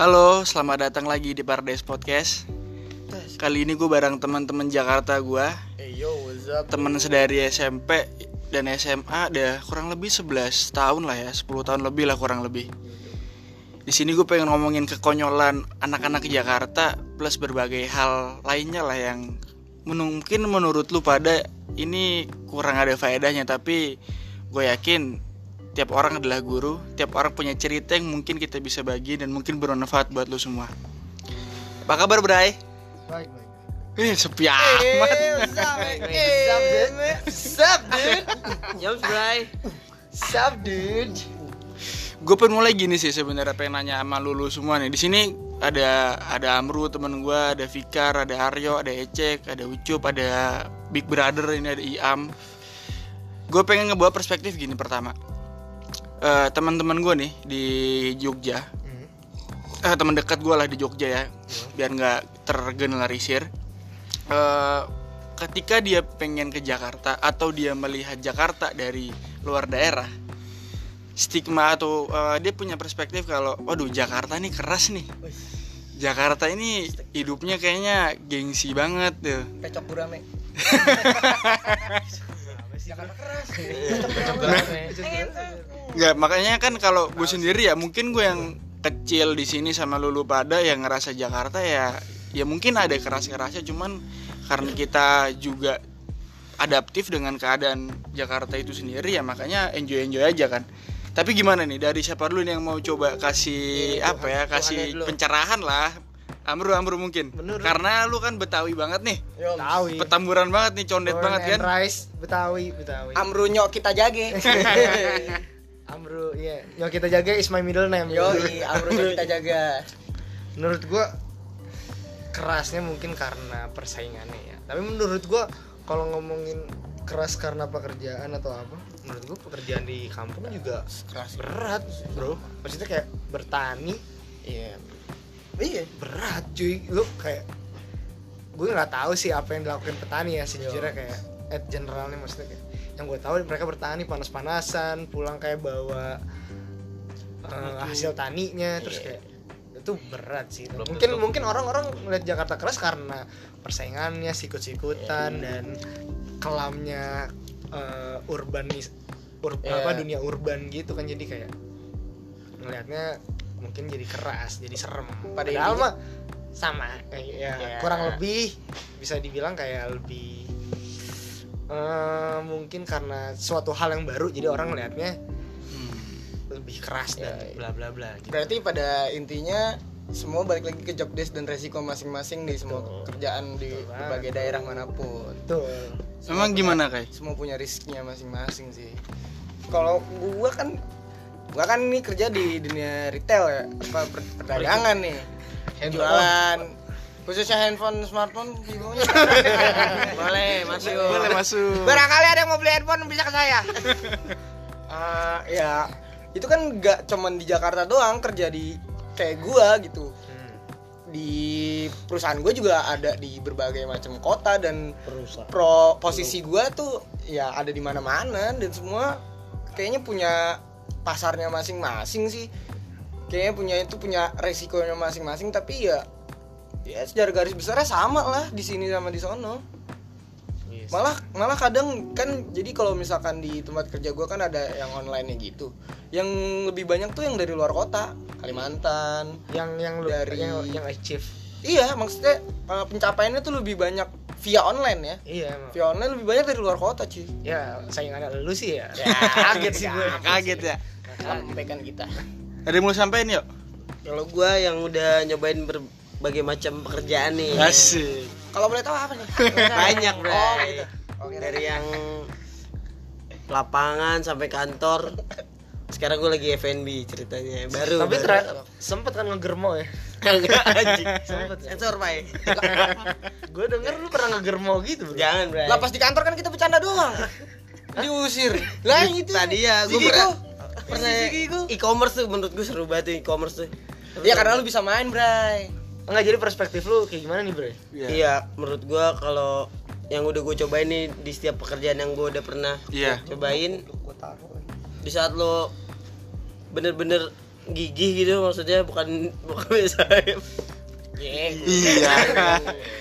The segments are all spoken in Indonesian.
Halo, selamat datang lagi di Paradise Podcast. Kali ini gue bareng teman-teman Jakarta gue, teman sedari SMP dan SMA ada kurang lebih 11 tahun lah ya, 10 tahun lebih lah kurang lebih. Di sini gue pengen ngomongin kekonyolan anak-anak Jakarta plus berbagai hal lainnya lah yang mungkin menurut lu pada ini kurang ada faedahnya tapi gue yakin tiap orang adalah guru, tiap orang punya cerita yang mungkin kita bisa bagi dan mungkin bermanfaat buat lu semua. Apa kabar, Bray? Baik, baik. Eh, sepi amat. what's up, dude? What's up, dude? Jobs Bray What's up, dude? gue pengen mulai gini sih sebenarnya pengen nanya sama lulu semua nih di sini ada ada Amru temen gue ada Fikar ada Aryo ada Ecek ada Ucup ada Big Brother ini ada Iam gue pengen ngebawa perspektif gini pertama Eh teman-teman gue nih di Jogja. Eh teman dekat gue lah di Jogja ya biar nggak tergeneralisir Eh ketika dia pengen ke Jakarta atau dia melihat Jakarta dari luar daerah stigma atau eh, dia punya perspektif kalau waduh Jakarta ini keras nih. Jakarta ini hidupnya kayaknya gengsi banget tuh. Pecok gurame. Jakarta keras. Nggak, makanya kan kalau gue sendiri ya mungkin gue yang kecil di sini sama lulu pada yang ngerasa Jakarta ya ya mungkin ada keras-kerasnya cuman karena kita juga adaptif dengan keadaan Jakarta itu sendiri ya makanya enjoy enjoy aja kan. Tapi gimana nih dari siapa dulu nih yang mau coba kasih Iya, apa ya kasih pencerahan lah. Amru Amru mungkin. Menurut- karena lu kan Betawi banget nih. Betawi. petamburan banget nih condet Born banget and kan. Rice Betawi, Betawi. Amru nyok kita jage. Amru, iya. Yang kita jaga is my middle name. Yo, Amru nyok kita jaga. Menurut gua kerasnya mungkin karena persaingannya ya. Tapi menurut gua kalau ngomongin keras karena pekerjaan atau apa, menurut gua pekerjaan di kampung juga Keras. berat, Bro. Maksudnya kayak bertani Iya. Iya. berat cuy. Lu kayak gue nggak tahu sih apa yang dilakukan petani ya sejujurnya kayak at generalnya maksudnya kayak yang gue tahu mereka bertani panas-panasan pulang kayak bawa eh, hasil taninya terus kayak itu berat sih. Mungkin mungkin orang-orang melihat Jakarta keras karena persaingannya sikut-sikutan dan kelamnya eh, urbanis ur- Iya. apa dunia urban gitu kan. Jadi kayak ngelihatnya mungkin jadi keras jadi serem. Pada padahal mah sama kayak ya Iya. kurang lebih bisa dibilang kayak lebih eh, mungkin karena suatu hal yang baru jadi orang melihatnya Hmm. lebih keras Iya, dan iya. bla bla bla gitu. Berarti pada intinya semua balik lagi ke job desk dan resiko masing-masing di semua kerjaan di Betul berbagai daerah mana pun. Betul. emang gimana kai semua punya risknya masing-masing sih kalau gua kan gua kan nih kerja di dunia retail ya apa per- perdagangan nih jualan khususnya handphone smartphone Vivo-nya boleh masuk boleh masuk barangkali ada yang mau beli handphone bisa ke saya. Eh, ya itu kan nggak cuman di Jakarta doang kerja di kayak gua gitu. Hmm. di perusahaan gue juga ada di berbagai macam kota dan pro posisi gue tuh ya ada di mana-mana dan semua kayaknya punya pasarnya masing-masing sih. Kayaknya punya itu punya resikonya masing-masing tapi ya ya secara garis besarnya sama lah di sini sama di sono. Yes. malah malah kadang kan jadi kalau misalkan di tempat kerja gue kan ada yang online nya gitu. Yang lebih banyak tuh yang dari luar kota Kalimantan yang yang lu Dari- yang, yang achieve. Iya maksudnya uh, pencapaiannya tuh lebih banyak via online ya. Iya emang. via online lebih banyak dari luar kota cuy. Ya saingannya lu sih ya, Ya, kaget sih gue kaget ya. Sampai kan kita. Ada yang mau sampein yuk? Kalau gua yang udah nyobain berbagai macam pekerjaan nih. Asik. Kalau boleh tahu apa nih? Banyak Bray. Oh gitu. Oke Dari yang lapangan sampai kantor. Sekarang gue lagi FNB ceritanya Baru tapi baru. sempet kan ngegermo ya? Enggak anjing. Sempet? Sensor Pai gue denger lu pernah ngegermo gitu bro Jangan Bray. Lah pas di kantor kan kita bercanda doang. Diusir. Lah itu Tadi ya gue pernah e-commerce tuh menurut gue seru banget e-commerce tuh. Ya karena lu bisa main bray Enggak jadi perspektif lu kayak gimana nih bro? Iya, menurut gua kalau yang udah gue cobain nih di setiap pekerjaan yang gue udah pernah Iya. cobain Gua taruh. di saat lo bener-bener gigih gitu maksudnya bukan bukan biasa. Iya.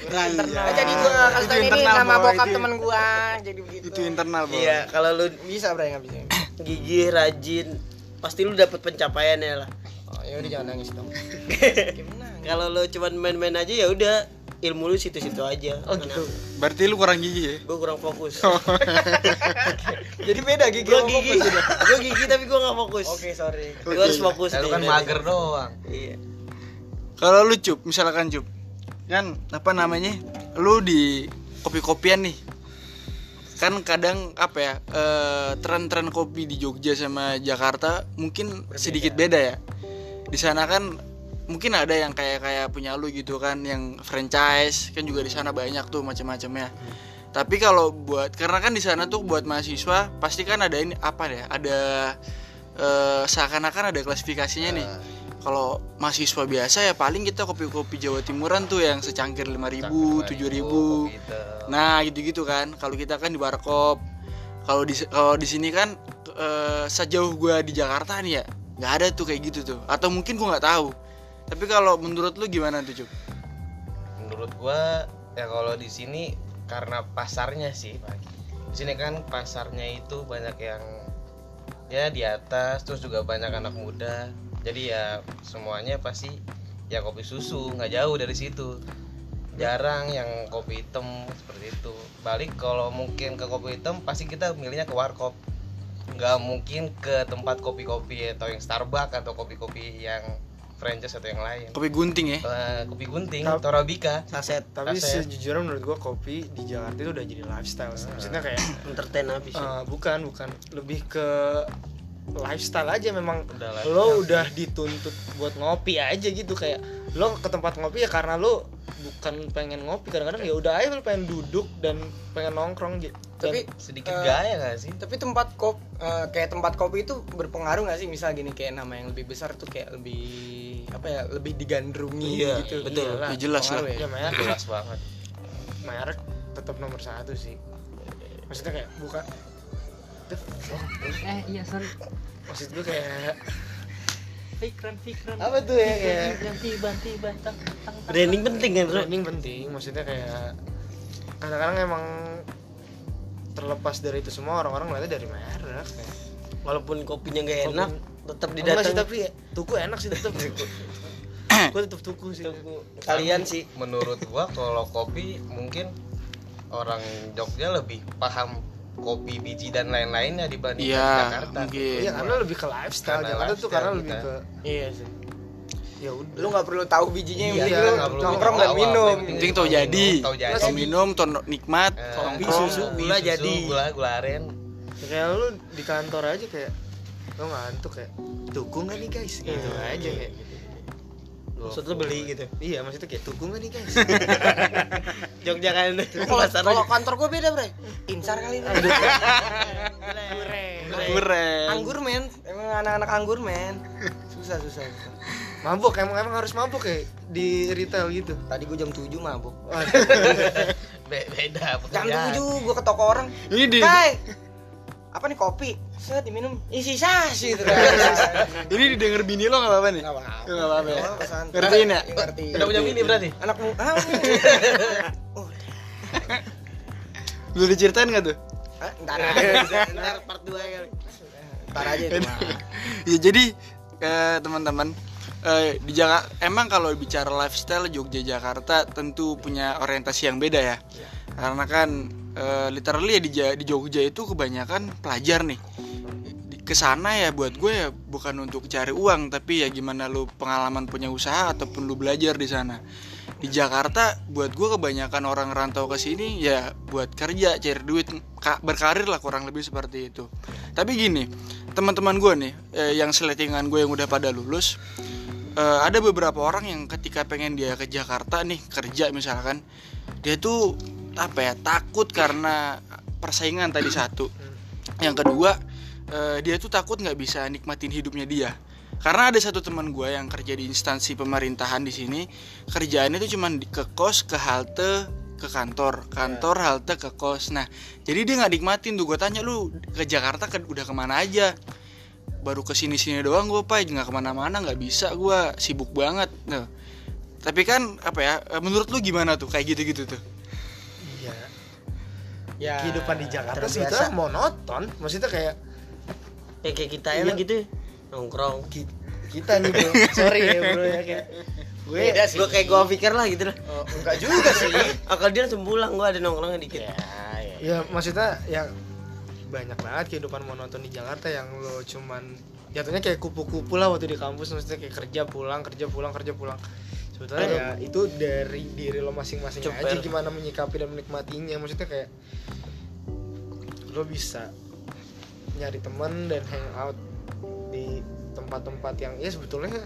Nah, jadi gua kasih tau ini internal, nama bokap Itu- temen gua jadi begitu. itu internal bro. Iya kalau lu bisa bro nggak bisa gigih rajin pasti lu dapet pencapaiannya lah. Oh ya udah jangan nangis dong kalau lu cuman main-main aja ya udah. Ilmu lu situ-situ aja. Oh gitu. Berarti lu kurang gigi ya? Gue kurang fokus. Jadi beda gigi gue sama gigi. fokus. gue gigi tapi gue gak fokus. Oke sorry. Gue harus fokus Lu nih, kan mager doang. iya. Kalau lu cup misalkan cup. Kan apa namanya? Lu di kopi-kopian nih. Kan kadang apa ya eh, tren-tren kopi di Jogja sama Jakarta mungkin sedikit beda ya. Di sana kan mungkin ada yang kayak kayak punya lu gitu kan yang franchise kan juga di sana banyak tuh macam-macamnya tapi kalau buat karena kan di sana tuh buat mahasiswa pasti kan ada ini apa ya ada eh, seakan-akan ada klasifikasinya nih kalau mahasiswa biasa ya paling kita kopi-kopi Jawa Timuran tuh yang secangkir 5000 7000 Gitu. Nah, gitu-gitu kan. Kalau kita kan di warkop. Kalau di kalau di sini kan eh, sejauh gua di Jakarta nih ya, nggak ada tuh kayak gitu tuh. Atau mungkin gua nggak tahu. Tapi kalau menurut lu gimana tuh, Cuk? Menurut gua ya kalau di sini karena pasarnya sih, Pak. Di sini kan pasarnya itu banyak yang ya di atas terus juga banyak anak muda. Jadi ya semuanya pasti ya kopi susu, nggak jauh dari situ. Jarang yang kopi hitam seperti itu. Balik kalau mungkin ke kopi hitam pasti kita milihnya ke warkop. Nggak mungkin ke tempat kopi-kopi atau yang Starbucks atau kopi-kopi yang franchise atau yang lain. Kopi gunting ya. Eh, kopi gunting, Tap- Torabika. saset tapi Kaset. sejujurnya menurut gua kopi di Jakarta itu udah jadi lifestyle sih. maksudnya kayak entertain habis eh, bukan bukan lebih ke lifestyle aja memang Udah lah. lo udah dituntut buat ngopi aja gitu kayak lo ke tempat ngopi ya karena lo bukan pengen ngopi kadang-kadang ya udah aja lo pengen duduk dan pengen nongkrong gitu tapi sedikit eh, gaya gak sih? tapi tempat kop eh, kayak tempat kopi itu berpengaruh nggak sih misal gini kayak nama yang lebih besar tuh kayak lebih apa ya lebih digandrungi Iya, gitu betul. Iyalah, Ya jelas lah. ya. ya merek Jelas banget. merek tetap nomor satu sih maksudnya kayak bukan eh iya sorry maksud gue kayak Fikran Fikran apa tuh ya kayak yang tiba tiba tang tang tang. branding penting kan bro branding penting maksudnya kayak kadang-kadang emang terlepas dari itu semua orang-orang ngeliatnya dari merek. Kayak walaupun kopinya nggak Walaupun- enak tetap Enggak sih didatang tapi ya, tuku enak sih tetap gue tetap tuku sih. Kalian sih. Menurut gua kalau kopi mungkin orang Jogja lebih paham kopi biji dan lain-lainnya dibanding Iya, Jakarta. mungkin. iya karena lebih ke lifestyle Karena Jakarta tuh karena kita. lebih ke iya sih ya udah. Lu nggak perlu tahu bijinya yang Iya, penting lu nongkrong dan minum. Penting tahu jadi. Tahu jadi. Kalau minum, tuh nikmat, Eh, Kopi, nongkrong. susu, gula susu, jadi. Gula, gula aren. kayak lu di kantor aja kayak lo ngantuk kayak tuku nggak nih guys? Gitu aja kayak. Maksud lu beli gitu? Iya maksudnya kayak tuku nggak nih guys? Jogja kan kalau kantor gue beda bre. Insar kali bre Keren. anggur men. Emang anak-anak anggur men. Susah susah, susah. Mabuk emang emang harus mabuk kayak di retail gitu? Tadi gue jam 7 mabuk. Be- beda jam pekerjaan. 7 gue ketok orang. Ini. Di Hai apa nih kopi? Set diminum. Isi sasi gitu. Kan ini didengar bini lo nggak apa-apa nih? Nggak apa-apa. Nggak apa-apa ya. Ngertiin ya? ngertiin. Udah punya bini berarti? anak mu ah, oh, Lu diceritain nggak tuh? ntar ntar part 2 kali. Ntar aja itu ya jadi eh, teman-teman eh, di Jakarta emang kalau bicara lifestyle Jogja Jakarta tentu punya orientasi yang beda ya. Karena kan eh, literally ya di, di Jogja itu kebanyakan pelajar nih. Di- ke sana ya buat gue ya bukan untuk cari uang tapi ya gimana lu pengalaman punya usaha ataupun lu belajar di sana di Jakarta buat gue kebanyakan orang rantau ke sini ya buat kerja cari duit ka- berkarir lah kurang lebih seperti itu. Tapi gini teman-teman gue nih eh, yang seletingan gue yang udah pada lulus eh, ada beberapa orang yang ketika pengen dia ke Jakarta nih kerja misalkan dia tuh apa ya takut karena persaingan tadi satu. Yang kedua eh, dia tuh takut nggak bisa nikmatin hidupnya dia karena ada satu teman gue yang kerja di instansi pemerintahan di sini kerjaannya itu cuman di- ke kos ke halte ke kantor. Kantor halte ke kos. Nah jadi dia nggak nikmatin tuh. Gue tanya lu ke Jakarta ke, udah ke mana aja? Baru ke sini sini doang gue pak. Nggak ke mana-mana nggak bisa gue sibuk banget. Nah tapi kan apa ya eh, menurut lu gimana tuh? Kayak gitu-gitu tuh. Iya. Ya kehidupan di Jakarta sebetulnya monoton. Maksudnya kayak Ya, kayak kita Iya. enak gitu. ya. Nongkrong. ki- kita nih bro sorry ya bro ya kayak gue Beda sih. Gue kayak gua pikir lah gitu lah. Oh, enggak juga sih Akal dia langsung pulang, gua ada nongkrongnya dikit. ya ya ya maksudnya ya banyak banget kehidupan monoton di Jakarta yang lo cuman jatuhnya kayak kupu-kupu lah waktu di kampus maksudnya kayak kerja pulang kerja pulang kerja pulang sebetulnya ya itu dari diri lo masing-masing Ceper. aja gimana menyikapi dan menikmatinya maksudnya kayak lo bisa nyari temen dan hang out di tempat-tempat yang ya sebetulnya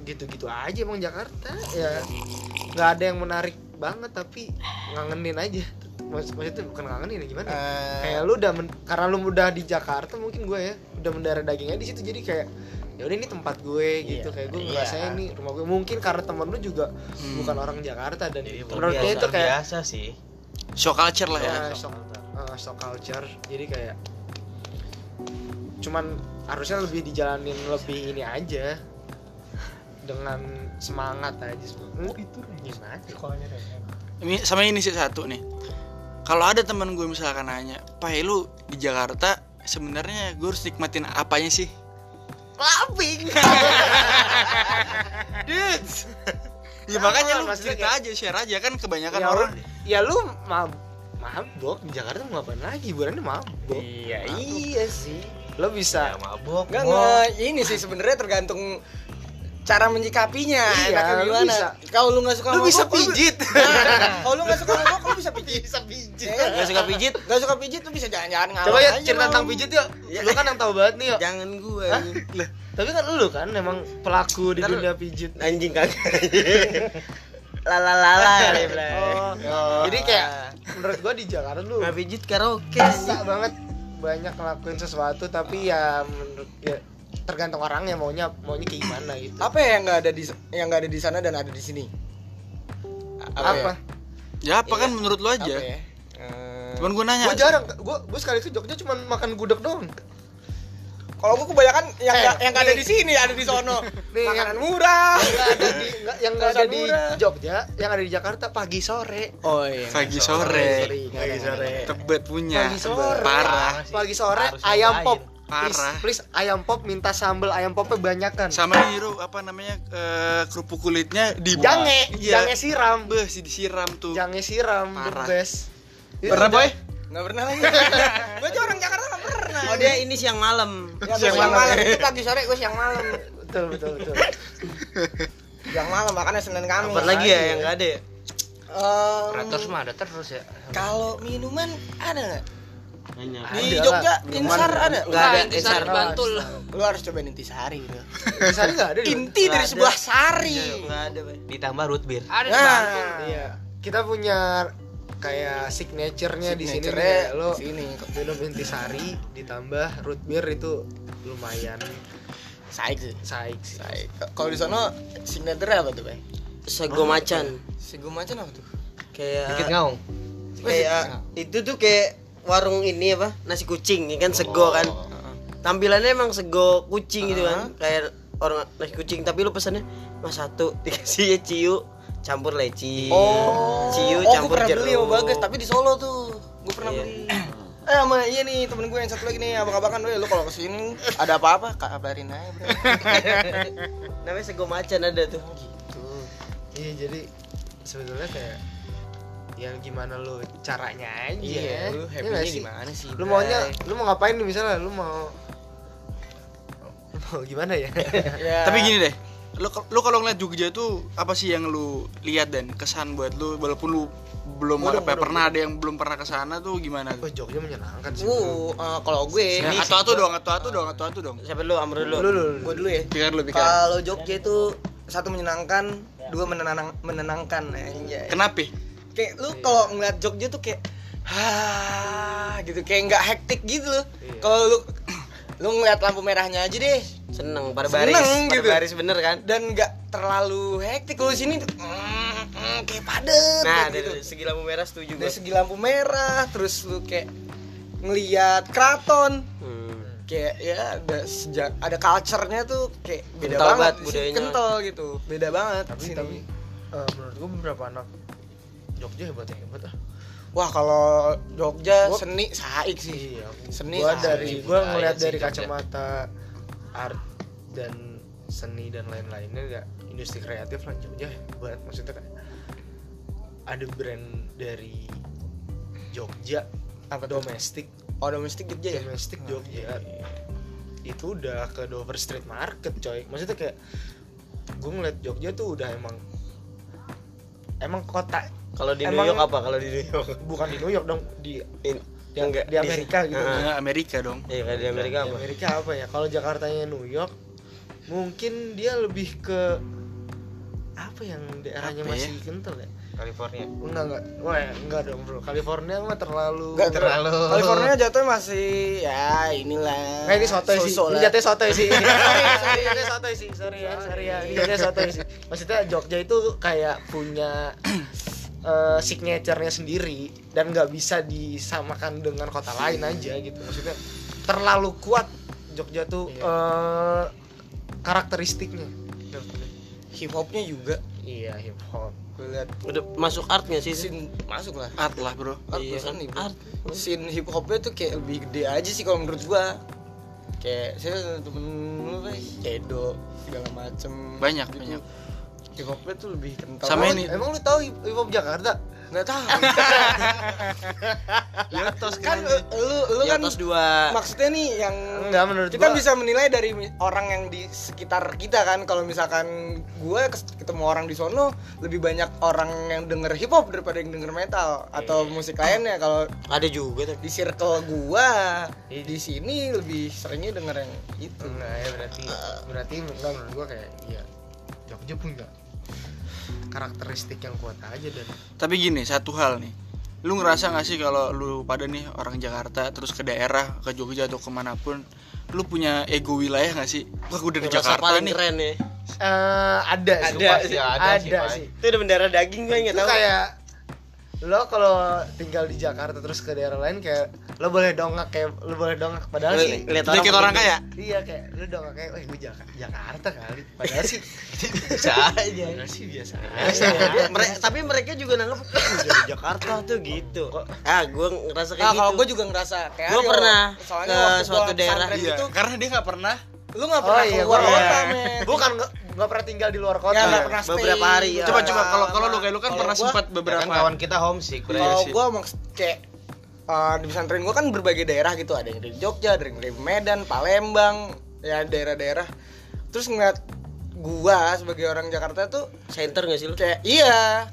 gitu-gitu aja emang Jakarta ya. Nggak ada yang menarik banget tapi ngangenin aja. Maksud- maksudnya bukan ngangenin ya gimana ya? Eh, kayak lu udah men- karena lu udah di Jakarta mungkin gue ya udah mendarah dagingnya di situ jadi kayak ya udah ini tempat gue gitu. Iya, kayak gue iya. ngerasa ini rumah gue. Mungkin karena temen lu juga Hmm. bukan orang Jakarta dan Jadi itu kayak biasa sih. Show culture lah ya. Ya, shock, uh, shock culture. Jadi kayak cuman harusnya lebih dijalanin lebih ini aja. Dengan semangat aja oh, itu gimana ini sama ini sih satu nih. Kalau ada teman gue misalkan nanya pak lu di Jakarta sebenarnya gue harus nikmatin apanya sih? Clubbing. Dudes. Ya makanya lu cerita aja share aja. Kan kebanyakan ya, orang ya lu mab mabok? Di Jakarta mau ngapain lagi? Hiburannya mabok. Iya iya. Sih. Lo bisa ya mabok Enggak, mall. enggak, ini sih sebenarnya tergantung cara menyikapinya. Iya, enaknya gimana. bisa. kalau lu nggak suka Lu bisa mabok, lu- pijit. Nah, kalau lu nggak suka mabok lu bisa pijit. Bisa pijit. Nggak suka pijit? nggak suka pijit lu bisa jalan-jalan ngalah coba ya cerita tentang pijit yuk. Lu kan yang tahu banget nih yuk. Jangan? Lah, tapi kan lu kan emang pelaku di Ntar- dunia pijit. Anjing kagak. Lala lala Blay. Oh, jadi kayak menurut gua di Jakarta lu Nggak pijit karaoke. bisa banget banyak ngelakuin sesuatu tapi ya menurut ya tergantung orangnya maunya maunya kayak gimana gitu. Apa ya yang nggak ada di yang nggak ada di sana dan ada di sini? Apa, ya? Apa? Kan menurut lu apa aja ya? Eh, cuman gue nanya gua jarang gua gua sekali ke Jogja cuma makan gudeg doang kalau gua kebanyakan yang Eh, yang nggak ada di sini ada di sono. Nih, makanan yang- murah yang nggak ada di. Jogja yang ada di Jakarta pagi sore. Oh iya. Pagi sore. Pagi sore tebet punya. Pagi sore. Parah. Pagi sore Harus ayam pop. Parah. please, please ayam pop minta sambel ayam popnya banyakan. Sama ini Ru, apa namanya eh, kerupuk kulitnya di jange. Iya. jange siram. Beh, si disiram tuh. Jange siram the Parah. best pernah boy nggak pernah lagi gua aja orang Jakarta nggak pernah Oh dia ini siang malam. Ya, Siang siang malam. malam itu pagi sore gue siang malam betul betul betul siang malam makanya senin kamis Apa lagi ya yang nggak ada ya? Em, mah ada terus ya kalau minuman ada nggak Banyak. di Ada Jogja insar ada Nggak ada. Intisari Insar. Bantul. lu harus cobain intisari bro di sana nggak ada inti dari ada. sebuah sari Nggak ada, ditambah root beer Ada di nah Bantul. iya kita punya kayak signaturenya di sini kayak lo di sini. minum intisari ditambah root beer itu lumayan saik sih. saik sih. Saik. Kalau di sana signature apa tuh bay Sego macan. sego macam apa tuh? Kayak dikit ngaung. Kayak itu tuh kayak warung ini apa? Nasi kucing ya kan? Sego kan? Tampilannya emang sego kucing gitu kan? Kayak orang nasi kucing tapi lu pesannya mas satu dikasih ya ciu campur leci. Oh. Ciu oh gue campur pernah jeruk. beli sama bagas tapi di Solo tuh gue pernah Iya. beli. Eh sama iya nih temen gue yang satu lagi nih abang-abangan. Lu kalau ke sini ada apa-apa kabarin aja bro. Namanya sego macan ada tuh. Iya jadi sebetulnya kayak ya gimana lu caranya aja. Iya lu Iya happy nya sih? gimana sih lu maunya lu mau ngapain nih misalnya? Lu mau lu mau gimana ya? Ya. tapi gini deh lu lu kalau ngeliat Jogja tuh apa sih yang lu lihat dan kesan buat lu walaupun lu belum Mudeng, apa mudeng, ada yang belum pernah ke sana tuh gimana oh tuh? Jogja menyenangkan sih. Uh, eh, kalau gue Ya, atau atu dong, atau atu dong, atau atu dong. siapa lu amr dulu lu lu, lu. gue dulu ya Pikir lu pikir. kalau Jogja itu satu menyenangkan dua menenang menenangkan anjay. Kenapa? kayak lu kalau ngeliat Jogja tuh kayak ha gitu kayak nggak hektik gitu loh Iya. kalau lu lu ngeliat lampu merahnya aja deh seneng pada baris Seneng pada gitu. baris bener kan dan nggak terlalu hektik kalau sini tuh mm, mm, kayak padet nah kayak dari segi lampu merah setuju dari gua segi lampu merah terus lu kayak ngeliat keraton hmm. kayak ya ada sejak ada culture-nya tuh kayak beda Kental banget budayanya. kental gitu beda banget tapi sini. tapi eh, menurut gue beberapa anak Jogja hebat ya hebat ah wah kalau Jogja Gua- seni saik sih. Iya Seni gua dari gua ngeliat dari Jogja. kacamata art dan seni dan lain-lainnya ya industri kreatif lah Jogja hebat maksudnya kan. Ada brand dari Jogja Apa domestik. Oh domestik Jogja ya? Domestik Jogja. itu udah ke Dover Street Market coy. Maksudnya kayak gue ngeliat Jogja tuh udah emang emang kota Kalau di Emang- New York apa? Kalau di New York bukan di New York dong di In- di, enggak, di Amerika gitu Ah. Ya, Amerika dong Iya, kayak di Amerika di apa? Amerika apa ya kalau Jakartanya New York mungkin dia lebih ke apa yang daerahnya Apa ya? masih kental ya California enggak enggak wah enggak dong bro California mah terlalu Nggak terlalu. California jatuhnya masih ya inilah Nah, ini sotoy sih. Ini jatuhnya sotoy sih. sorry, sorry, jatuhnya sotoy sih. Sorry ya, sorry ya. Ini jatuhnya sotoy sih. Maksudnya Jogja itu kayak punya eh, signature-nya sendiri dan nggak bisa disamakan dengan kota lain aja gitu. Maksudnya terlalu kuat Jogja tuh eh, karakteristiknya. hip hopnya juga Iya, hip hop. lihat Udah masuk art nggak sih? scene masuk lah art lah bro art Iya seni kan? bro. Art. scene hip hopnya tuh kayak lebih gede aja sih kalau menurut gua kayak saya temen lu Bay, Edo segala macem Banyak, gitu. banyak. Hip hopnya tuh lebih kental Sama ini. Emang lu tahu hip hop Jakarta? nggak tahu Yotos kan lu lu kan dua. maksudnya nih yang Enggak menurut kita gua. bisa menilai dari orang yang di sekitar kita kan kalau misalkan gue ketemu orang di sono lebih banyak orang yang denger hip hop daripada yang denger metal atau Iya. musik lainnya kalau Ada juga tuh. di circle gua Iya. di sini lebih seringnya denger yang itu Enggak ya berarti berarti menurut gua kayak iya Jogja punya karakteristik yang kuat aja dan Tapi gini, satu hal nih Lu ngerasa gak sih kalau lu pada nih orang Jakarta Terus ke daerah, ke Jogja atau ke mana pun Lu punya ego wilayah gak sih? Wah gue dari Jakarta paling nih keren ya. eh ada sih Ada sih. ada sih, Pak. sih Itu udah bendera daging gue nggak itu tahu. kayak lo kalau tinggal di Jakarta terus ke daerah lain kayak lo boleh dongak kayak lo boleh dongak padahal sih Lihat Dikit orang pakai- kaya iya kayak lo dongak kayak eh gue Jakarta, Jakarta kali padahal sih bisa aja padahal sih biasa Biasa. Dia- mere- tapi mereka juga nanggep "Wih, dari Jakarta tuh gitu. Ah, gue ngerasa kayak Nah, gitu. kalau gue juga ngerasa kayak Aryo. pernah ke suatu daerah. Iya, itu, karena dia gak pernah lu nggak oh pernah iya keluar gua kota, iya. men. gue kan nggak pernah tinggal di luar kota Ya, nggak Iya. pernah stay. Beberapa hari, ya. Coba coba kalau kalau lu kayak lu kan Kalau pernah gua- sempat Ya beberapa kan kawan kita homesick bro Kalau sih. gue maks kayak uh, di pesantren gue kan berbagai daerah gitu, ada yang dari Jogja, ada yang dari Medan, Palembang, ya daerah-daerah. Terus ngeliat gua sebagai orang Jakarta tuh center nggak sih lu? kayak iya,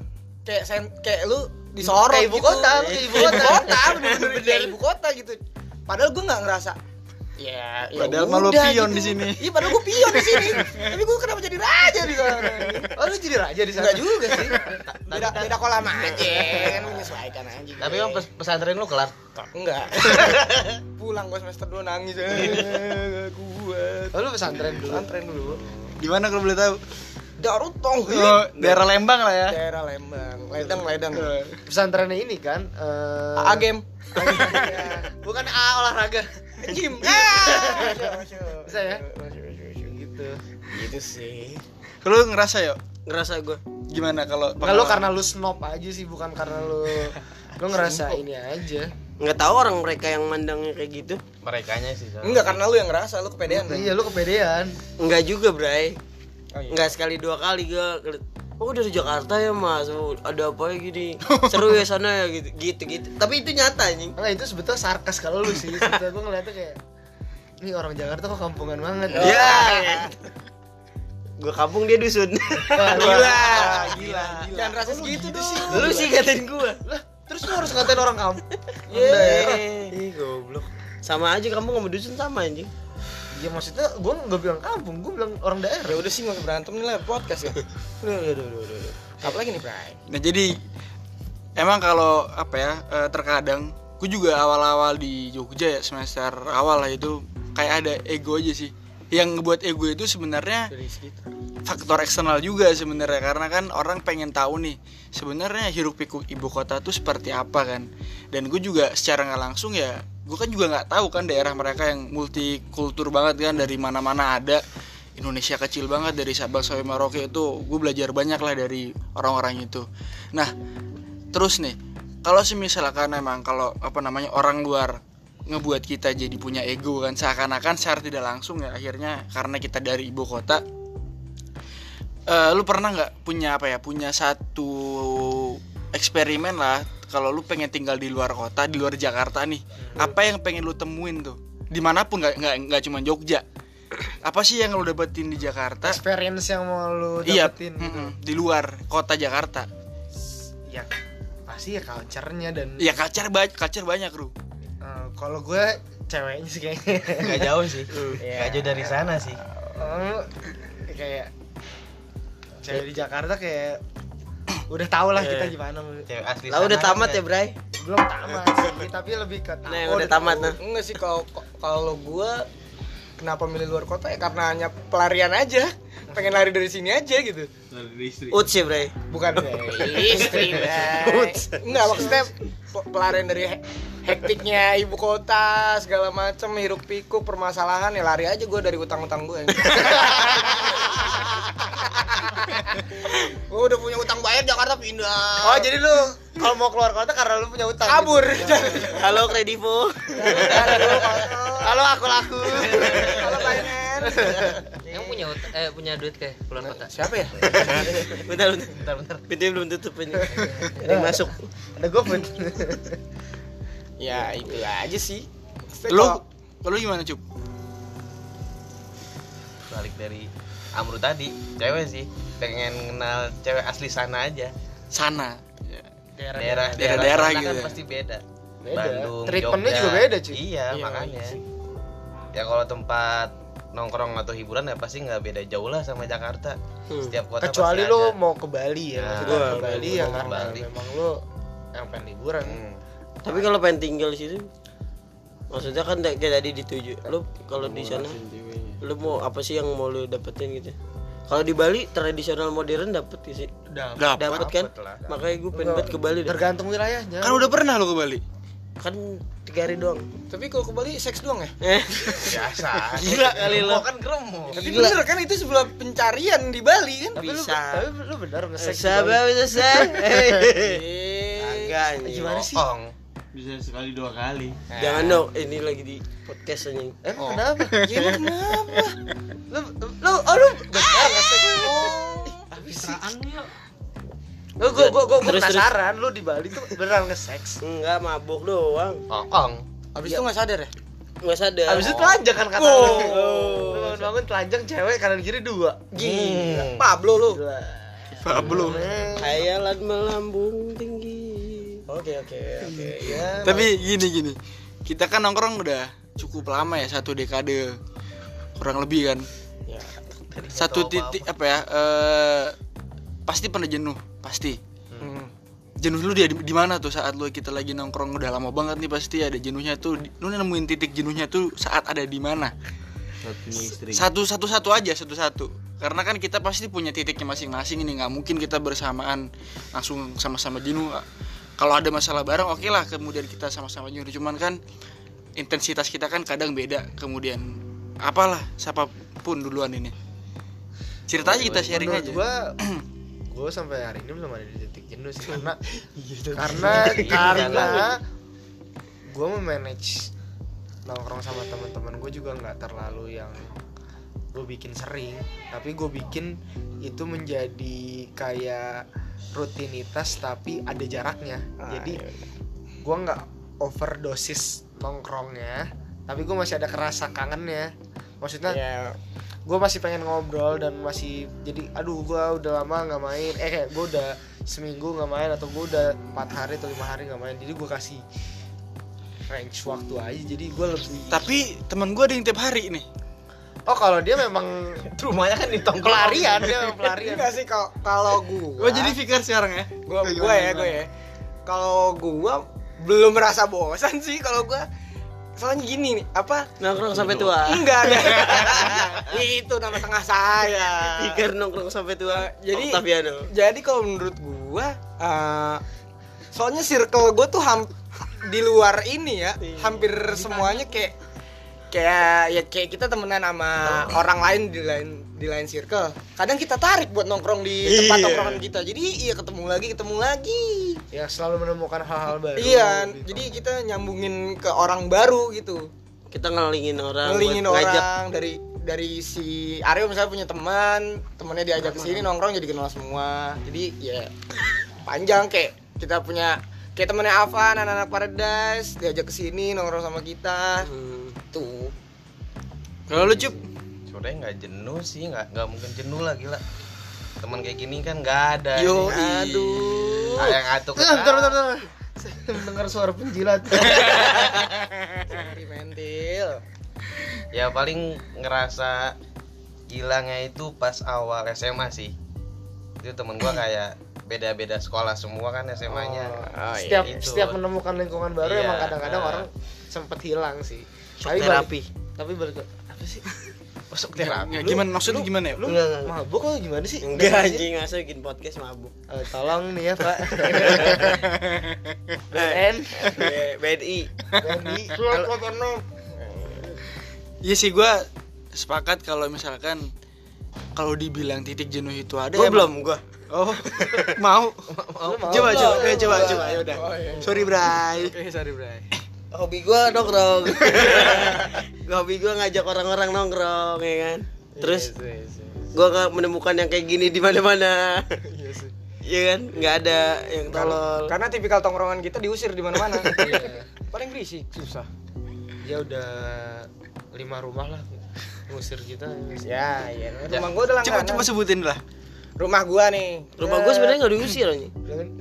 kayak sen kayak lu disorot Kayak ibu gitu. kota, kayak ibu kota. bener-bener kayak ibu kota gitu. Padahal gue nggak ngerasa Ya, ya Padahal malu udah pion gitu. di sini. Iya, padahal gue pion di sini. Tapi gue kenapa jadi raja di sana? oh lu jadi raja di sana Enggak juga sih. Beda beda kolam aja, kan menyesuaikan aja. tapi emang pes- pesantren lu kelar enggak. Pulang gue semester 2 nangis. Kuat. oh lu pesantren dulu Pesantren dulu. Gimana kalau boleh tahu? Darutong. Oh, daerah Lembang lah ya Daerah Lembang. Ledeng, ledeng. pesantrennya ini kan eh AA game. bukan A olahraga Gym. Ah. bisa ya Gitu. Gitu sih. Kalau lu ngerasa ya Ngerasa gue. gimana kalau lu karena lu snob aja sih bukan karena lu lu ngerasa ini aja Nggak tahu orang mereka yang mandangnya kayak gitu. merekanya sih soalnya. Enggak karena lu yang ngerasa lu kepedean. kan? iya lu kepedean Enggak juga, Bray. Oh, iya. Enggak sekali dua kali gue Oh dari Jakarta ya mas, oh, ada apa ya gini? Seru ya sana ya gitu gitu gitu Tapi itu nyata anjing. Enggak itu sebetulnya sarkas kalau lu sih. Sebetulnya gue ngeliatnya kayak ini orang Jakarta kok kampungan banget. Iya Gue kampung dia dusun. Gila, gila. Jangan rasa segitu dong. Lu sih katain gue lah terus lu harus ngatain orang kampung. Yeay. Ih goblok. Sama aja kampung sama dusun sama anjing Iya maksudnya gue nggak bilang kampung, gue bilang orang Ya daerah. udah sih nggak berantem nih lah podcast ya. Udah, udah, udah, udah, udah. Apa lagi nih, Bray? Nah jadi emang kalau apa ya eh, terkadang gue juga awal-awal di Jogja ya semester awal lah itu kayak ada ego aja sih. Yang ngebuat ego itu sebenarnya faktor eksternal juga sebenarnya karena kan orang pengen tahu nih sebenarnya hiruk pikuk ibu kota tuh seperti apa kan. Dan gue juga secara nggak langsung ya gue kan juga nggak tahu kan daerah mereka yang multikultur banget kan dari mana-mana ada. Indonesia kecil banget dari Sabang sampai Merauke itu gue belajar banyak lah dari orang-orang itu. Nah terus nih kalau misalkan emang kalau apa namanya orang luar ngebuat kita jadi punya ego kan seakan-akan secara tidak langsung ya akhirnya karena kita dari ibu kota. Eh, lu pernah nggak punya apa ya punya satu eksperimen lah. Kalau lu pengen tinggal di luar kota di luar Jakarta nih apa yang pengen lu temuin tuh? Di mana pun nggak nggak nggak cuma Jogja. Apa sih yang lu dapetin di Jakarta? Experience yang mau lu iya dapetin. mm-mm, di luar kota Jakarta. Ya pasti ya culture-nya dan ya kacar banyak kacar banyak lu eh, kalau gue ceweknya sih kayaknya. Nggak jauh sih. Iya. nggak jauh dari sana sih. Eh, kayak cewek di Jakarta kayak udah tau lah kita gimana. Cewek asli Lah udah tamat ya, Bray? belum tamat sih tapi lebih ke Nah, yang Oh, udah tamat nah. enggak sih kalau kalau gua kenapa milih luar kota? Ya karena hanya pelarian aja. Pengen lari dari sini aja gitu. Uts ya, Bray. bukan. Istri Bray. enggak maksudnya pe- pelarian dari he- hektiknya ibu kota segala macem hiruk pikuk permasalahan ya lari aja gue dari utang-utang gue gue udah punya utang bayar Jakarta pindah oh jadi lu kalau mau keluar kota karena lu punya utang kabur gitu. Halo Kredivo. halo aku laku kalau finance Yang punya ut- eh punya duit kayak keluar kota. siapa ya Bentar, bentar. bentar bentar Pintunya belum tutup ini. Ada yang masuk. ada gue pun ya itu aja sih lu lu gimana cup balik dari Amru tadi cewek sih pengen kenal cewek asli sana aja sana Ya. daerah Daerah-daerah sana gitu kan pasti beda Beda. Bandung Treatmentnya Jogja. juga beda, cuy. iya, Iya, makanya iya ya kalau tempat nongkrong atau hiburan ya pasti nggak beda jauh lah sama Jakarta setiap kota kecuali pasti lu ada. mau ke Bali ya Nah, maksudnya ke Bali ya karena Bali. memang lu yang pengen liburan Hmm. Tapi kalau pengen tinggal di situ Maksudnya kan kayak tadi dituju. Lu kalau di sana lu mau apa sih yang mau lu dapetin gitu? Kalau di Bali tradisional modern dapet sih? dapat Dapet kan? Dapet lah. Makanya gue pengen banget ke Bali dah. tergantung wilayahnya kan udah pernah lu ke Bali Kan tiga hari doang. tapi kalau ke Bali seks doang ya Eh, biasa Gila kali lo. Kan gremo tapi bener kan itu sebuah pencarian di Bali kan tapi lu Bisa. tapi lu benar nge-sex di Bali. Sabar bisa. Eh, Agak anjing. gimana sih Bohong. bisa sekali dua kali Jangan dong, ini lagi di podcast anjing. emang kenapa ya lu kenapa lu lu oh lu nge-sex Pencitraan lu yuk. lu gua gua gua Terus, penasaran lu di Bali tuh beneran nge-sex Enggak mabuk doang. Bohong. abis itu nggak sadar ya Enggak sadar. Abis itu telanjang kan kata Oh. lu Lu bangun-bangun telanjang cewek kanan kiri dua gila Pablo lu Gila. belum Hayalan melambung tinggi. Oke oke oke ya. tapi gini gini kita kan nongkrong udah cukup lama ya satu dekade kurang lebih kan Ya. satu titik apa ya eh pasti pernah jenuh pasti. Hmm. jenuh lu dia di, mana tuh saat lu kita lagi nongkrong? Udah lama banget nih pasti ada jenuhnya tuh. Lu nemuin titik jenuhnya tuh saat ada di mana? Satu satu satu aja satu satu karena kan kita pasti punya titiknya masing-masing ini nggak mungkin kita bersamaan langsung sama-sama jenuh. Kalau ada masalah bareng oke lah kemudian kita sama-sama jenuh. Cuman kan intensitas kita kan kadang beda. Kemudian apalah siapa pun duluan ini. Cerita aja kita sharing aja. gua gua sampai hari ini belum ada di titik jenuh sih karena Gitu. karena karena gua memanage nongkrong sama teman-teman gue juga nggak terlalu yang gue bikin sering. Tapi gue bikin itu menjadi kayak rutinitas tapi ada jaraknya. Jadi gue nggak overdosis nongkrongnya tapi gue masih ada kerasa kangennya. Maksudnya ya gue masih pengen ngobrol dan masih jadi aduh gue udah lama nggak main. Eh kayak gue udah seminggu nggak main atau gue udah empat hari atau lima hari nggak main. Jadi gue kasih range waktu aja. Jadi gue lebih tapi teman gue ada yang tiap hari nih. Oh kalau dia memang Rumahnya kan di tongkrong. pelarian dia memang pelarian. Enggak sih kalau kalau gua gue jadi fikir sekarang ya. Gua gua ya gua ya. Kalau gua belum merasa bosan sih kalau gua soalnya gini nih apa? Nongkrong sampai tua. enggak enggak. Itu nama tengah saya. Pikir nongkrong sampai tua. Jadi- Octaviano. jadi kalau menurut gua eh, soalnya circle gua tuh ham di luar ini ya hampir semuanya kayak kayak ya kayak kita temenan sama orang lain di lain di lain circle. Kadang kita tarik buat nongkrong di tempat Iya. nongkrongan kita. Jadi iya ketemu lagi ketemu lagi ya selalu menemukan hal-hal baru iya gitu. jadi kita nyambungin ke orang baru gitu. Kita ngelingin orang ngelingin buat ngajak. orang dari dari si Aryo misalnya punya teman temennya diajak ke sini nongkrong jadi kenal semua. Jadi ya panjang kayak kita punya kayak temennya Avan anak-anak Paradise diajak ke sini nongkrong sama kita. Hmm. tuh. Kalau lu cup, sebenarnya nggak jenuh sih nggak nggak mungkin jenuh lah. gila teman kayak gini kan nggak ada Yo, nih. aduh Ah, yang atuh Eh, bentar, bentar, bentar. Saya mendengar suara penjilat. mentil ya paling ngerasa hilangnya itu pas awal SMA sih itu temen gua kayak beda-beda sekolah semua kan SMA-nya setiap Itu. setiap menemukan lingkungan baru Iya, emang kadang-kadang nah. orang sempet hilang sih. Shock balik- terapi. tapi balik apa sih? Masuk terapi ya, gimana maksudnya gimana ya? Lu Enggak, enggak. mabuk atau gimana sih? enggak anjing masa bikin podcast mabuk Eh, tolong nih ya Pak. BN. BNI BNI. Iya sih gua sepakat kalau misalkan kalau dibilang titik jenuh itu ada gua emang- belum gua Oh, mau. Lu mau? Coba coba, eh, coba coba ya udah. Sorry, Bray. Oke, sorry, Bray. Hobi gua nongkrong. Hobi gua ngajak orang-orang nongkrong ya kan? Terus gua nggak menemukan yang kayak gini di mana-mana. Iya kan? Nggak ada yang tolol. karena tipikal tongkrongan kita diusir di mana-mana. Paling berisik susah. Ya udah lima rumah lah ngusir kita. ya iya rumah gua udah Coba langganan. coba sebutin lah. rumah gua nih. Rumah gua sebenarnya nggak diusir anjing.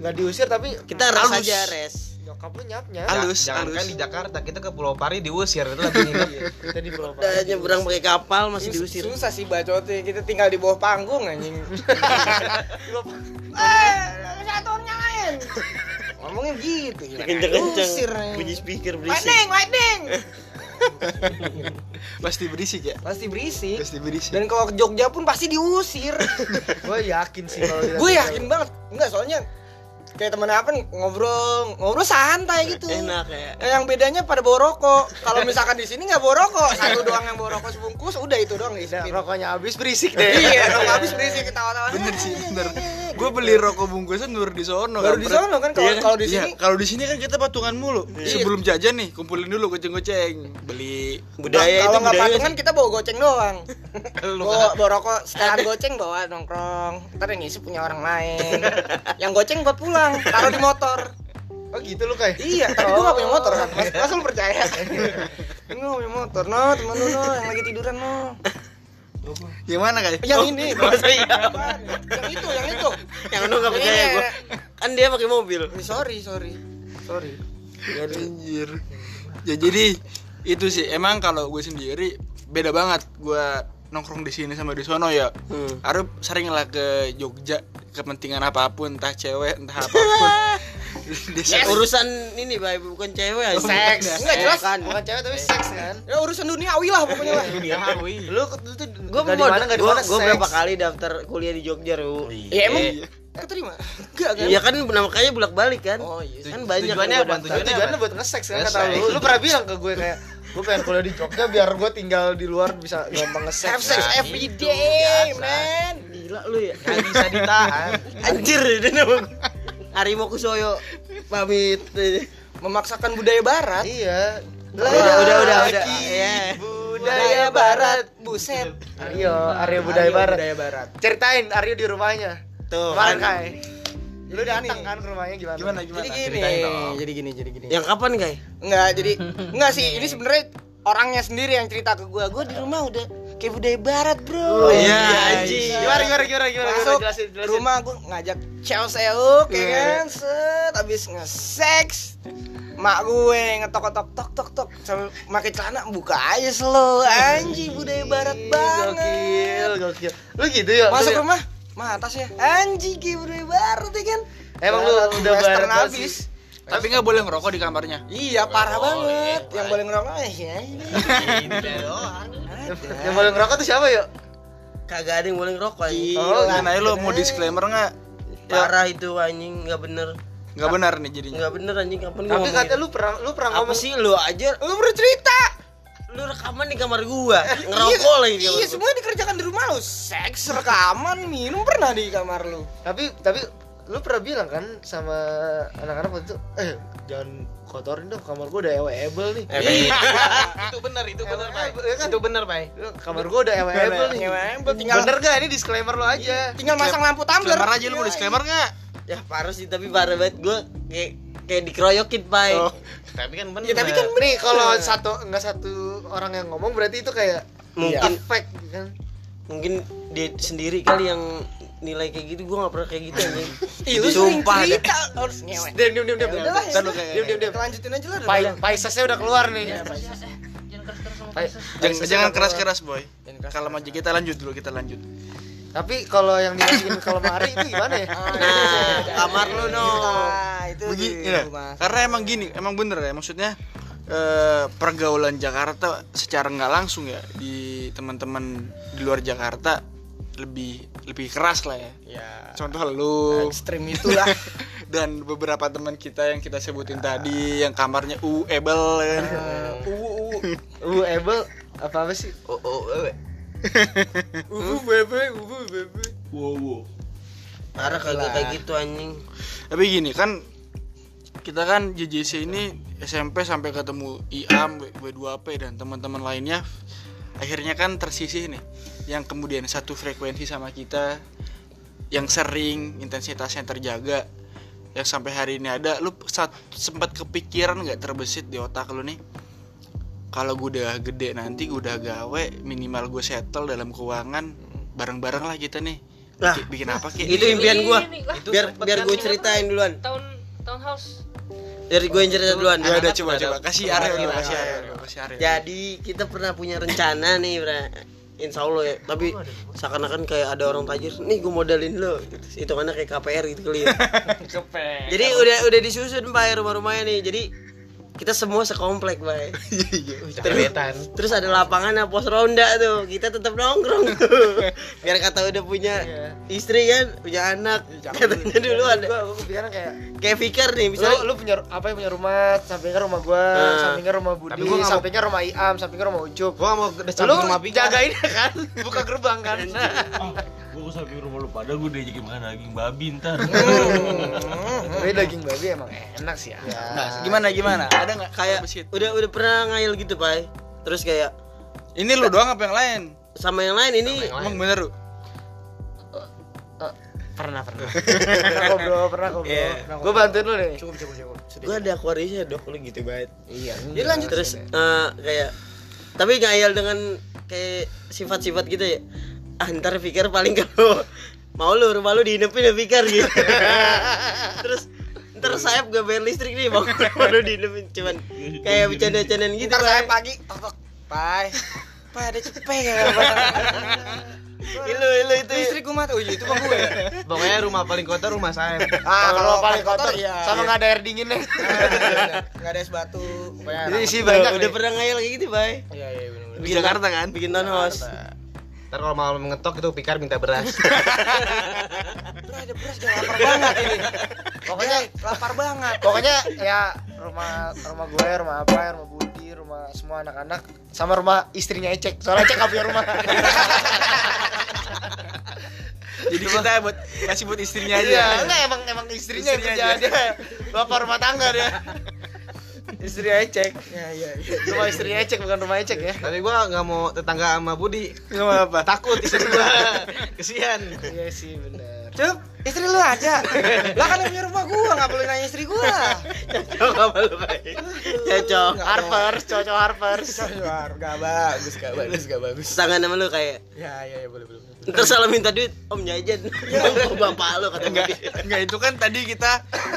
Nggak diusir tapi kita res aja res nyokap lu nyap nyap. Halus, jangan kan di Jakarta kita ke Pulau Pari diusir itu lagi nginep Kita di Pulau udah nyebrang pakai kapal masih diusir susah sih bacotnya kita tinggal di bawah panggung anjing eh satu nyalain ngomongnya gitu Usir, nih. bunyi speaker berisik Lightning, lightning. Pasti berisik ya. Pasti berisik. Pasti berisik. Dan kalau ke Jogja pun pasti diusir. Gue yakin sih kalau gue yakin banget. Enggak, soalnya kayak temen apa nih ngobrol ngobrol santai gitu. enak ya Eh, yang bedanya pada bawa rokok. Kalau misalkan di sini nggak bawa rokok, satu doang yang bawa rokok sebungkus, udah itu doang Nah, diisipin. rokoknya habis berisik deh. Iya, rokok habis berisik ketawa-tawa. Bener sih, bener. Gue beli rokok bungkusan baru di sono. Baru kan, di sono kan kalau Iya kalau di Iya, sini kalau di sini kan kita patungan mulu. Sebelum jajan nih, kumpulin dulu goceng-goceng. Beli budaya itu kalau nggak patungan sih. kita bawa goceng doang. Lu bawa, bawa rokok setelan goceng bawa nongkrong. Ntar yang ngisi punya orang lain. yang goceng buat pulang, taruh di motor. Oh gitu lu kayak. Iya, tapi gua gak punya motor kan. Mas, masa lu percaya? Ini gua gak punya motor, no, temen lu no, yang lagi tiduran no. gimana kayak? Yang ini, masa iya? yang itu, yang itu. yang lu nggak percaya gua kan dia pakai mobil Eh, Sorry, sorry, sorry. Anjir. Ya jadi itu sih emang kalau gue sendiri beda banget gue nongkrong di sini sama di sono ya. Hmm. Arif sering lah ke Jogja kepentingan apa pun entah cewek entah apa pun. Dia urusan ini bay bukan cewek aja Seks. Enggak jelas. Bukan. Bukan cewek tapi seks kan. Ya urusan duniawi lah pokoknya lah. duniawi Lu lu tuh Gua mau di mana nggak di gua, mana gua berapa kali daftar kuliah di Jogja, Ru. Ya emang Iya. keterima? Enggak kan? Iya kan makanya bolak-balik kan. Oh iya. Kan banyak Tujuannya apa? Tujuannya Tujuannya buat nge-seks kan kata lu. Lu pernah bilang ke gue kayak gue pengen kuliah di Jogja biar gue tinggal di luar bisa gampang Have nge-seks. sex Nah, every itu day, man. Gila lu ya. nggak bisa ditahan Anjir itu nama. Harimau Kusoyo pamit. Memaksakan budaya barat. Iya. Udah udah udah udah. Ya. Budaya barat, buset. Aryo, Aryo budaya Aryo barat. Budaya barat. Ceritain Aryo di rumahnya. Tuh. Kemarin kan. kai. Lu datang kan ke rumahnya gimana? Gimana gimana? Jadi gini, jadi gini, jadi gini. Yang kapan, Kai? Enggak, jadi enggak sih, ini sebenarnya orangnya sendiri yang cerita ke gua. Gua di rumah udah kayak budaya barat, Bro. iya, anjing. Gimana gimana gimana gimana? Masuk jelasin jelasin. rumah gua ngajak cewek seuk ya kan set habis nge-sex mak gue ngetok tok tok tok tok sambil pakai celana buka aja slow anjing budaya barat banget Gokil, gokil. Lu gitu ya? masuk ya? rumah mah atas ya anjing kayak barat ya kan Emang lu udah western habis. Tapi nggak boleh ngerokok di kamarnya. iya parah banget yang boleh ngerokok eh ya ini Yang boleh ngerokok tuh siapa yuk? Kagak ada yang boleh ngerokok anjing. Oh, gimana lu mau disclaimer nggak? Parah itu anjing nggak bener. nggak benar nih jadinya Enggak bener anjing kapan gua Tapi gitu? lu pernah lu pernah apa ngomong sih lu aja Lu baru cerita. Lu rekaman di kamar gua ngerokok lagi di kamar Iya, gua. semua dikerjakan di rumah lu. Seks, rekaman, minum pernah di kamar lu. tapi tapi lu pernah bilang kan sama anak-anak waktu itu eh jangan kotorin dong kamar gua udah ewe-ebel nih Eh, itu benar, itu benar, Bay. Iya kan? Itu benar. Lu, kamar gua udah ewe-ebel nih Ewe-ebel, tinggal- bener gak ini disclaimer lo aja Tinggal masang lampu tumbler. disclaimer aja lu mau disclaimer nggak ya parah sih tapi parah banget gua kayak kayak dikeroyokin Oh. Tapi kan benar. Ya, tapi kan nih kalau satu nggak satu orang yang ngomong berarti itu kayak mungkin fake kan mungkin dia sendiri kali yang nilai kayak gitu gua nggak pernah kayak gitu anjing Ih, lu sering sumpah cerita harus ngewe. diam diam diam diam Ya lu ya kayak udah. diam diam diam Lanjutin aja lah. Pai Paisasnya udah keluar nih Jangan keras-keras sama Pai- Pisces. jangan Paisasnya jangan udah keras keluar. keras boy keras-keras. kalau maju kita lanjut dulu kita lanjut tapi kalau yang dimasukin ke lemari itu gimana ya nah kamar lu no Nah, itu begini di ya, rumah. karena emang gini emang bener ya maksudnya eh, pergaulan Jakarta secara nggak langsung ya di teman-teman di luar Jakarta lebih lebih keras lah ya Ya. contoh lu Ekstrim itulah. dan beberapa teman kita yang kita sebutin tadi yang kamarnya u ebel kan Uh, uh, lu able apa apa sih oh, oh, uh, bebe, uh, bebe. Wow, wow. parah kagak kayak gitu anjing. Tapi gini kan kita kan JJC ini SMP sampai ketemu IAM W2P dan teman-teman lainnya akhirnya kan tersisih nih. Yang kemudian satu frekuensi sama kita yang sering intensitasnya terjaga yang sampai hari ini ada. Lu sempat kepikiran nggak terbesit di otak lu nih kalau gue udah gede nanti gue udah gawe minimal gue settle dalam keuangan bareng-bareng lah kita nih. Lah. Bikin- bikin apa Ki? itu impian lah. biar biar gue ceritain duluan. tahun tahun house dari gue yang cerita duluan. Ya udah coba coba. Kasih dulu Gimana, kasih dulu kasih Aryo. jadi kita pernah punya rencana nih bra. Insya Allah ya. Tapi seakan-akan kayak ada orang tajir nih gue modalin lo. Itu karena kayak KPR gitu kali ya. Jadi udah udah disusun pak rumah-rumahnya nih. Jadi kita semua sekomplek pak Cepetan. terus ada lapangan pos ronda tuh. Kita tetap nongkrong tuh. Biar kata udah punya istri kan punya anak. Katanya dulu. ada. gua gua kepikiran kayak kayak Fikar nih lu, misalnya lu punya apa punya rumah sampingnya rumah gua Nah. sampingnya rumah Budi Tapi gua sampingnya rumah Iam sampingnya rumah Ucup. Gua mau lu rumah jagain kan? Buka gerbang kan? Ah, gua ke samping rumah lu pada gua diajakin makan daging babi ntar. tapi daging babi emang enak sih ya, Nah, gimana gimana? Ada nggak kayak udah udah pernah ngayal gitu pak terus kayak Ini lu doang apa yang lain? sama yang lain ini. Emang bener lu? pernah pernah. Pernah kok bro pernah kok bro gua bantuin lu nih. Cukup, cukup, cukup. Gue ada Aquariusnya dok. Lu gitu banget iya Jadi lanjut terus. Eh, kayak tapi ngayal dengan kayak sifat-sifat gitu ya ah ntar pikir paling kalau mau lu rumah lu diinepin ya pikir gitu terus ntar sayap gak bayar listrik nih mau rumah lu diinepin cuman kayak bercanda-candaan gitu Ntar saya pagi, tok tok. Pai. Pai ada cepet ya. ilu ilu itu Itu istri gue mati. Oh iya, itu mah gue. Pokoknya rumah paling kotor rumah saya. Ah, kalau paling kotor iya. sama nggak ada air dinginnya Enggak ada es batu. Pokoknya jadi sih banyak udah pernah ngayal kayak gitu bay Iya, iya, benar-benar. Di Jakarta kan? bikin townhouse Ntar kalau malam ngetok itu Pikar minta beras. Bro, ada beras udah lapar banget ini. Pokoknya lapar banget. pokoknya ya rumah rumah gue rumah apa rumah Budi rumah semua anak-anak sama rumah istrinya Ecek soalnya Ecek nggak punya rumah Jadi kita buat kasih buat istrinya aja. iya enggak emang emang istrinya, yang Istrinya kerja dia bapak rumah tangga dia istrinya Ecek Iya, iya. rumah istrinya Ecek bukan rumah Ecek ya Tapi gua nggak mau tetangga sama Budi. Nggak apa? Takut istri gua. Kesian. iya sih benar Cup, istri lu aja. Lah kan punya rumah gua, enggak boleh nanya istri gua. cocok apa lu bay cocok Harpers cocok Harpers Luar, enggak bagus, enggak bagus, enggak bagus. tangan sama lu kayak Ya, ya, ya, boleh, boleh. ntar salah minta duit om jajan bapak lu kata Enggak, enggak itu kan tadi kita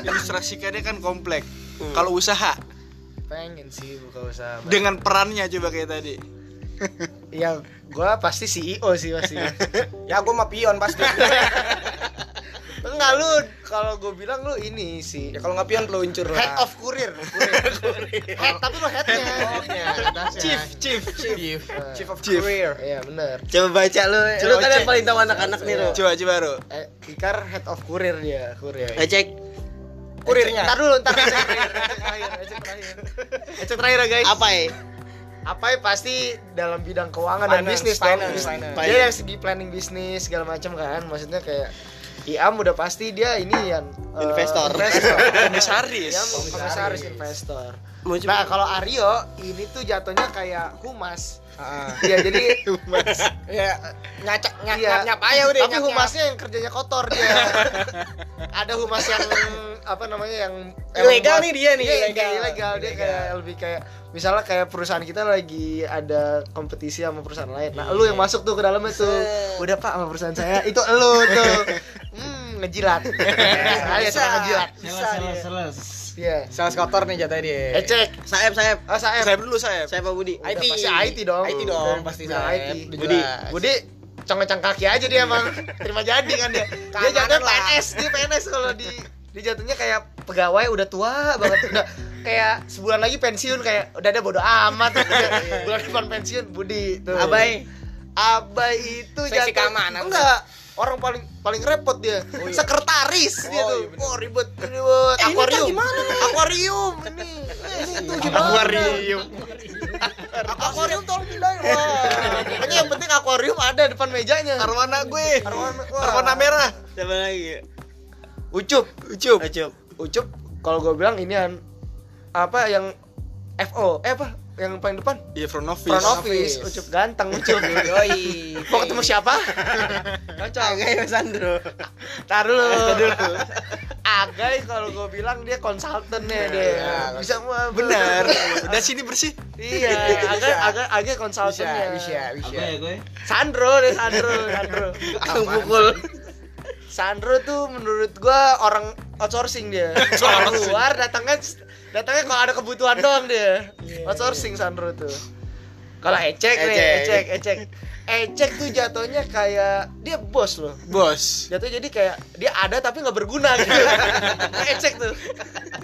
ilustrasikannya kan komplek. Kalau usaha pengen sih buka usaha dengan perannya coba kayak tadi. ya gue pasti CEO sih pasti. Ya, gua mah pion pasti. enggak lu kalau gue bilang lu ini sih. Ya kalau nggak pion peluncur lah. head of kurir head tapi lu headnya. Chief, Chief, chief. Chief of Chief. career. iya benar coba baca lu. Lu kan yang paling tahu anak-anak nih lu. Coba coba Ro. eh, Ikar head of kurir dia kurir cek kurirnya Ntar dulu, ntar ecek terakhir, ecek terakhir, ecek terakhir. Ecek terakhir ya guys. Apa ya? Apa ya pasti dalam bidang keuangan dan Finance, bisnis dong. finance, finance. Jadi dari segi planning bisnis segala macam kan, maksudnya kayak Iam udah pasti dia ini yang eh, Investor. investor. Komisaris. Iam komisaris investor. Nah kalau Aryo ini tuh jatuhnya kayak humas. Ah. Iya jadi ya nyacak nyap Iya. nyap aja udah Tapi humasnya yang kerjanya kotor dia. Ada humas yang apa namanya yang Ilegal nih dia nih, Iya, ilegal. ilegal. ilegal. Dia kayak lebih kayak misalnya kayak perusahaan kita lagi ada kompetisi sama perusahaan lain. Nah, lu yang masuk tuh ke dalamnya tuh. Udah Pak sama perusahaan saya. Itu lu tuh. Hmm, ngejilat. Orang ngejilat. Bisa Seles, dia. seles. Iya. Sales kotor nih jatah dia. Ecek. Saeb, Saeb. Ah, saya. Saya dulu saya. Saya Pak Budi. IT. Pasti IT dong. IT dong, Udah, pasti Saeb. IT. Budi, jelas. Budi congcang kaki aja dia emang terima jadi kan dia. Dia jatuhnya. PNS, dia PNS kalau di dia jatuhnya kayak pegawai udah tua banget udah kayak sebulan lagi pensiun kayak udah ada bodo amat udah, bulan depan pensiun Budi tuh Abai. Abai itu Seksi jatuh- keamanan. enggak orang paling paling repot dia sekretaris dia Oh, tuh iya oh ribet ribet Eh, ini akuarium kan gimana nih? akuarium ini ini tuh gimana Akuarium. akuarium tolong pindahin wah pokoknya yang penting akuarium ada depan mejanya Arwana gue. arwana wah. Arwana merah. Siapa lagi? ucup Ucup. Ucup. ucup kalau gue bilang ini an apa yang FO eh apa yang paling depan Iya front office. front office ucup ganteng ucup Yoi. mau ketemu siapa cocok Agai Mas Sandro. tar dulu Agai kalau gue bilang dia konsultannya dia Iya, bisa semua Benar. Udah sini bersih. iya Agai Agai Agai Bisa, konsultannya bisa, Apa bisa. ya gue? Sandro deh Sandro Sandro Kang pukul. Sandro tuh menurut gua orang outsourcing dia. Keluar datangnya datangnya kalau ada kebutuhan doang dia. Outsourcing Sandro tuh. Kalau Ecek nih, Ecek. Ecek, Ecek. Ecek tuh jatuhnya kayak dia bos loh. Bos. Jatuhnya jadi kayak dia ada tapi nggak berguna gitu. Ecek tuh.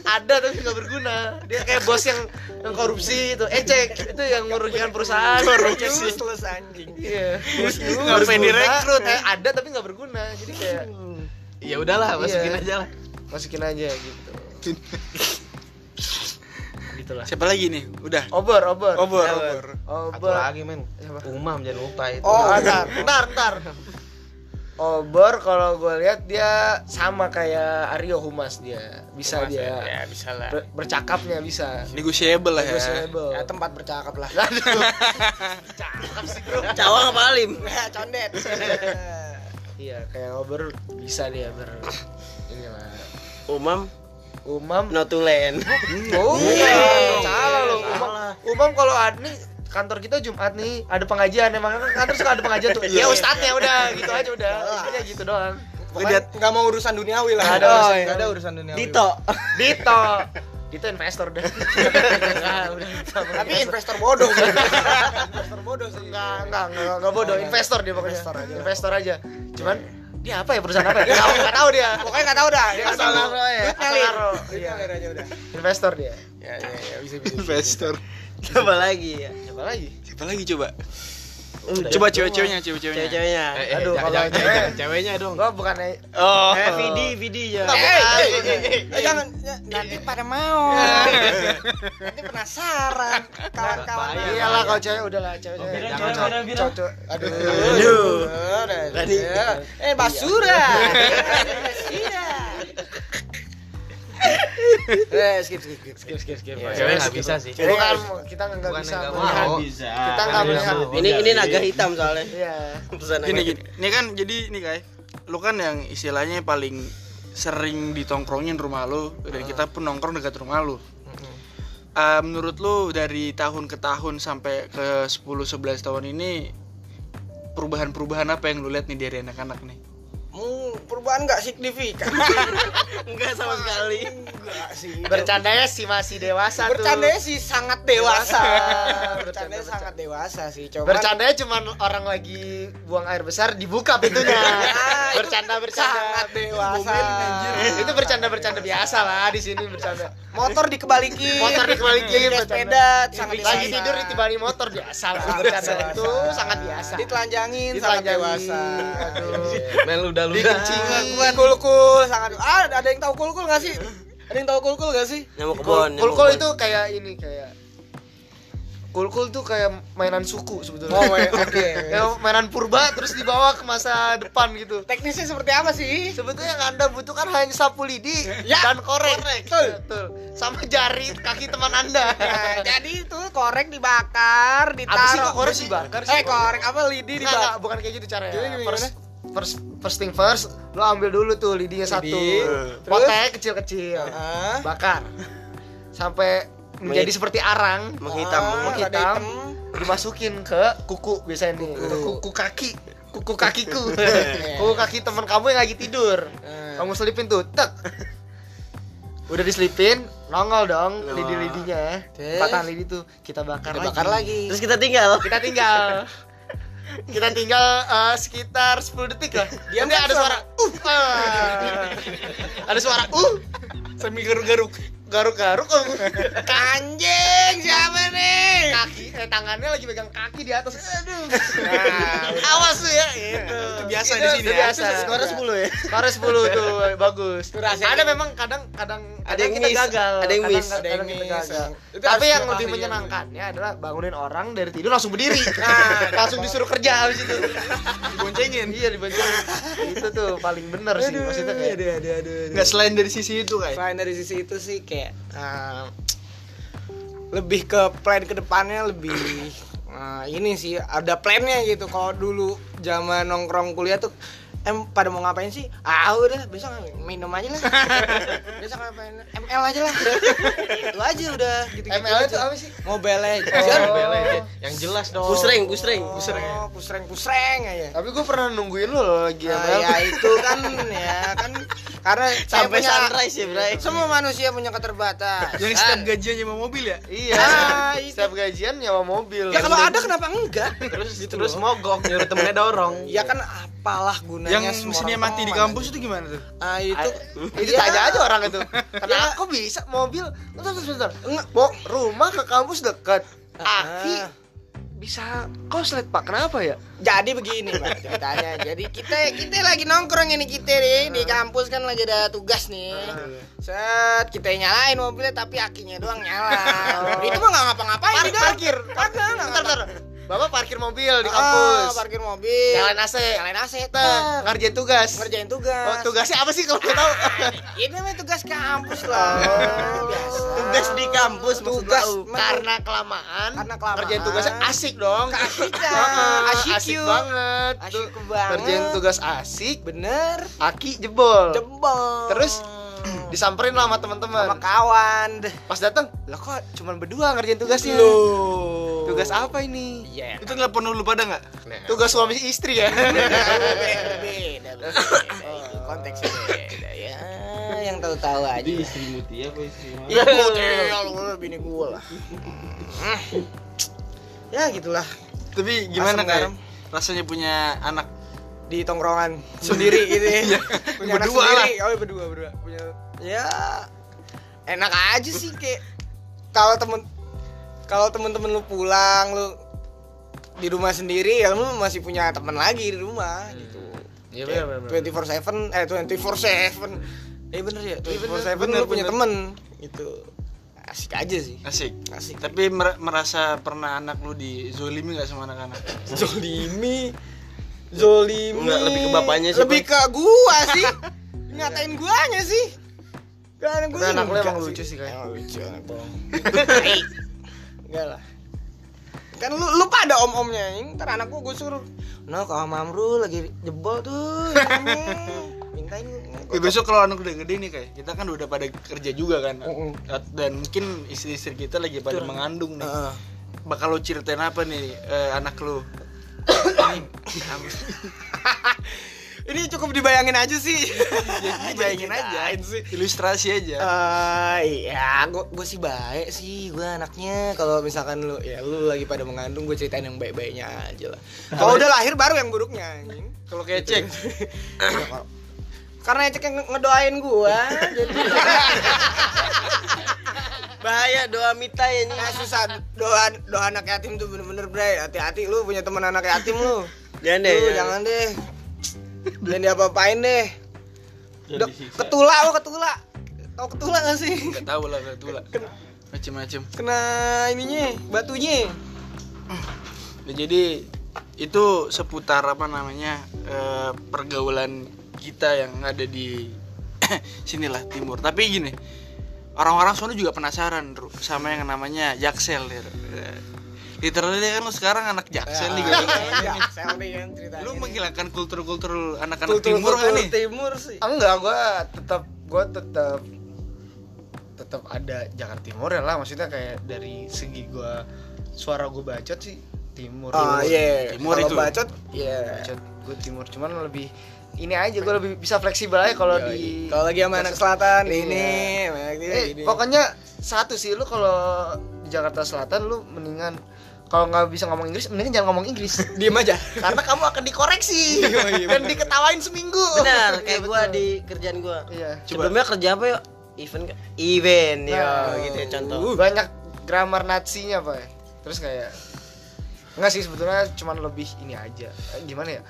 Ada tapi nggak berguna. Dia kayak bos yang yang korupsi itu. Ecek itu yang merugikan perusahaan. Korupsi. Useless anjing. Iya. Ngapain direkrut? Eh, ada tapi nggak berguna. Jadi kayak Ya udahlah, masukin Iya. aja lah. masukin aja gitu gitulah Siapa lagi nih? Udah. obor obor Obor, Ya, obor. Satu obor lagi men. Siapa? Umam jangan lupa itu. oh ntar ntar ntar obor kalau gue lihat dia sama kayak Aryo Humas dia bisa Mas, dia Ya, bisa lah. Ber- bercakapnya bisa Negotiable lah ya. Negotiable. Ya tempat bercakap lah. Cakap sih bro Cawang apa Alim? Ya, condet. iya kayak obor bisa dia ber inilah Umam umam Notulen. Oh, iya. salah loh. Umam, umam kalau ada nih kantor kita Jumat nih ada pengajian emang kan kantor suka ada pengajian tuh. ya ustadznya udah gitu aja udah. Intinya gitu doang. Pokoknya nggak mau urusan duniawi lah. Nggak ada Oh, urusan nggak ada duniawi. urusan duniawi. Dito. Dito. Dito investor. Nah, udah sama Tapi investor. investor bodoh. investor bodoh sih. enggak enggak enggak, enggak bodoh, investor dia pokoknya. Investor aja. Investor aja. Cuman dia apa ya perusahaan apa ya? Nggak tahu- dia. Pokoknya nggak tahu dah. Dia Asal naro ya. Duit Asal ngalir. naro. Duit Iya. ngalir aja udah. Investor dia. Ya, ya, ya, bisa bisa. Investor. Coba lagi ya. Siapa lagi? Siapa lagi coba? Udah. Coba cewek-ceweknya, cewek-ceweknya. Cewek-ceweknya. Eh, eh, Aduh, kalau cewek- ceweknya dong. Gua bukan Oh. Eh, Vidi, Vidi ya. Eh, eh, eh, eh, eh, jangan ya, nanti pada mau. nanti penasaran kawan-kawan. Iyalah kalau cewek udahlah cewek cewek. Bira, Jangan cowok. Aduh. Aduh. Ya. Eh, basura. Basura. Eh, skip skip skip. Skip skip skip. Iya, Cewek nggak bisa sih. Bukan kita nggak bisa nggak bisa. Kita nggak melihat. yang Ini ini naga hitam soalnya. Iya. Gini. Ini kan jadi ini kayak lu kan yang istilahnya paling sering ditongkrongin rumah lu dan kita pun nongkrong dekat rumah lu. Eh, menurut lu dari tahun ke tahun sampai ke 10 11 tahun ini perubahan-perubahan apa yang lu lihat nih dari anak-anak nih? Hmm, perubahan nggak signifikan. Enggak sama sekali. Enggak sih. Bercandanya sih masih dewasa tuh. Bercandanya sih sangat dewasa. Bercanda, Bercandanya bercanda. sangat dewasa sih. Coba Bercandanya cuma orang lagi buang air besar dibuka pintunya. itu bercanda bercanda. sangat dewasa. Itu bercanda bercanda biasa lah di sini bercanda. Motor dikebalikin. Motor dikebalikin, bercanda. sepeda sangat dewasa. Lagi tidur ditibani motor biasa lah. Bercanda itu sangat biasa. Ditelanjangin sangat Ditelanjangin. dewasa. Aduh. Men lu udah lu Dikencingan kulkul sangat ah ada yang tahu kulkul nggak sih? Ada yang tahu kulkul gak sih? Nyamuk kebon. kulkul itu kayak ini kayak kulkul tuh kayak mainan suku sebetulnya. Oh, oke. Kayak mainan purba terus dibawa ke masa depan gitu. Teknisnya seperti apa sih? Sebetulnya yang anda butuhkan hanya sapu lidi Ya, dan korek. Betul. Betul. Sama jari kaki teman anda. Nah, jadi itu korek dibakar, apa ditaruh. sih kok korek dibakar sih? Eh, korek apa lidi dibakar? bukan kayak gitu caranya. Gimana, gimana? First, first, thing first, lo ambil dulu tuh lidinya satu. Terus? Potnya kecil-kecil. Ah. Bakar. Sampai menjadi seperti arang, Menghitam, Ah, menghitam, dimasukin ke kuku biasanya nih, ke kuku kaki, kuku kakiku, kuku kaki teman kamu yang lagi tidur. Ah. Kamu selipin tuh, tek. Udah diselipin, nongol dong lidi-lidinya. Terus? Patahan lidi tuh kita bakar Kita lagi. bakar lagi. Terus kita tinggal. Kita tinggal kita tinggal eh, sekitar 10 detik lah. Kan ada suara uh. ada suara uh Semi garuk-garuk. Garuk-garuk um. Anjing, siapa nih? kaki eh tangannya lagi pegang kaki di atas. Aduh. Nah, Awas tuh ya itu. Itu biasa Itu di sini itu ya. Biasa. Skornya 10 ya. Skornya 10 tuh bagus. Itu rahasia. Ada memang kadang kadang Ada yang kita miss, gagal. ada yang kadang, miss. kadang Ada yang kita miss. gagal. Itu Tapi yang lebih keahlian. menyenangkannya adalah bangunin orang dari tidur langsung berdiri. Nah, langsung disuruh kerja habis itu. Diboncengin. Iya diboncengin. itu tuh paling bener sih maksudnya kayak aduh, aduh, aduh, aduh. Nggak selain dari sisi itu kayak. Selain dari sisi itu sih kayak eh, lebih ke plan ke depannya lebih eh, ini sih ada plannya gitu. Kalau dulu zaman nongkrong kuliah tuh em pada mau ngapain sih? Ah udah besok minum aja lah. besok ngapain? ML aja lah. itu aja udah gitu. ML itu apa sih? Mobile Legends. Oh. yang jelas dong Pusreng, pusreng. Oh, pusreng pusreng aja. Tapi gue pernah nungguin lo loh lagi ML. ya itu kan ya kan karena Sampai punya- sunrise ya, Bray. Semua manusia punya keterbatasan. Yang setiap gajian nyewa mobil ya? Iya. Ah, itu. Setiap gajian nyawa mobil. Ya kalau ada kenapa enggak? terus terus mogok nyuruh temennya dorong Ya kan apalah gunanya Yang semua mesinnya orang mati di kampus itu gimana tuh? Ah itu itu Iya. tanya aja orang itu. Ya. Kenapa kok bisa mobil? Bentar, bentar, bentar. Mau rumah ke kampus dekat. Ah. Aki bisa koslet pak kenapa ya? Jadi begini pak ceritanya. Jadi kita kita lagi nongkrong ini kita nih di kampus kan lagi ada tugas nih. Set kita nyalain mobilnya tapi akinya doang nyala. Itu mah nggak ngapa-ngapain parkir. Bentar, bentar. Bapak parkir mobil di Ah, kampus. parkir mobil. Nyalain AC. Nyalain AC. Ngerjain tugas. Ngerjain tugas. Oh, tugasnya apa sih kalau gue tahu? Ini namanya tugas kampus lah. Biasa. Tugas di kampus Tugas Karena kelamaan. Karena kelamaan. Ngerjain tugasnya asik dong. Keasikan. Asik asik yuk. banget. Asik banget. Ngerjain tugas asik, bener. aki jebol. Jebol. Terus disamperin lah sama teman-teman. sama kawan. Pas datang, lah kok cuman berdua ngerjain tugasnya? Loh. Tugas apa ini? Iya. Itu nggak perlu lu pada nggak? Tugas suami istri ya? beda, beda. Konteksnya beda ya. Yang tahu-tahu aja. Jadi istri Mutia apa istri Mama? Iya, hotel lu bini gua lah. Ya gitulah Tapi gimana kayak rasanya punya anak di tongkrongan sendiri gitu ya. punya anak Berdua sendiri. Oh, iya, berdua, berdua. Punya ya enak aja sih kayak kalau temen kalau temen-temen lu pulang lu di rumah sendiri ya lu masih punya temen lagi di rumah gitu. Iya Twenty four seven, eh twenty four seven, eh bener ya, twenty four seven bener, lu punya bener. temen gitu, asik aja sih, asik. asik. Tapi mer- merasa pernah anak lu dizolimi nggak sama anak-anak? Zolimi, Zolimi, Enggak, lebih ke bapaknya sih, lebih ke gua sih, ngatain guanya sih, kan gua anak lu emang lucu sih, kayak. lucu anak Tai. enggak lah, kan lu lu pada om omnya, ntar anak gua gua suruh, no kalau Mamru lagi jebol tuh, rame. mintain Ya, besok kalau anak udah gede nih kayak kita kan udah pada kerja juga kan Mm-mm. dan mungkin istri-istri kita lagi pada mengandung nih Heeh. bakal lo ceritain apa nih eh, anak lu Ini cukup dibayangin aja sih. ya, bayangin aja sih. ilustrasi aja Eh, iya, gua gua sih baik sih, gua anaknya. Kalau misalkan lu ya lu lagi pada mengandung, gue ceritain yang baik-baiknya aja lah. Kalau udah lahir baru yang buruknya, kalau kayak cek Ya, kalau- Karena Ecek yang ngedoain gua, jadi Bahaya doa mita ya nah, susah doa doa anak yatim tuh bener-bener bre. Hati-hati lu punya teman anak yatim lu. Jangan deh. Lu jangan. jangan deh. Jangan diapa-apain deh. Dok, ketula lo ketula. tau ketula gak sih Gak tahu lah lah. Macem-macem. kena ininya batunya Ya, jadi itu seputar apa namanya eh, pergaulan kita yang ada di sinilah timur. Tapi gini, orang-orang sono juga penasaran Ru, sama yang namanya jaksel ya. Literally kan lu sekarang anak jaksel nih gitu. Jaksel nih kan ceritanya Lu menghilangkan kultur-kultur anak-anak Kultur- timur kan nih? timur sih enggak gue tetap gue tetap tetap ada Jakarta Timur ya lah maksudnya kayak dari segi gue suara gue bacot sih timur ah iya Timur Kalau itu. bacot iya bacot gue timur cuman lebih ini aja gue lebih bisa fleksibel aja kalau di kalau lagi sama anak selatan Iya. ini anak ini, eh, ini. pokoknya satu sih lu kalau di Jakarta Selatan lu mendingan kalau nggak bisa ngomong Inggris mendingan jangan ngomong Inggris. Diem aja. Karena kamu akan dikoreksi. Dan diketawain seminggu. Benar Iya, kayak gua betul. di kerjaan gua. Iya. Sebelumnya kerja apa yuk? Event event ya gitu ya contoh. Banyak grammar natsinya pak. Terus kayak nggak sih sebetulnya cuman lebih ini aja. Eh, gimana ya?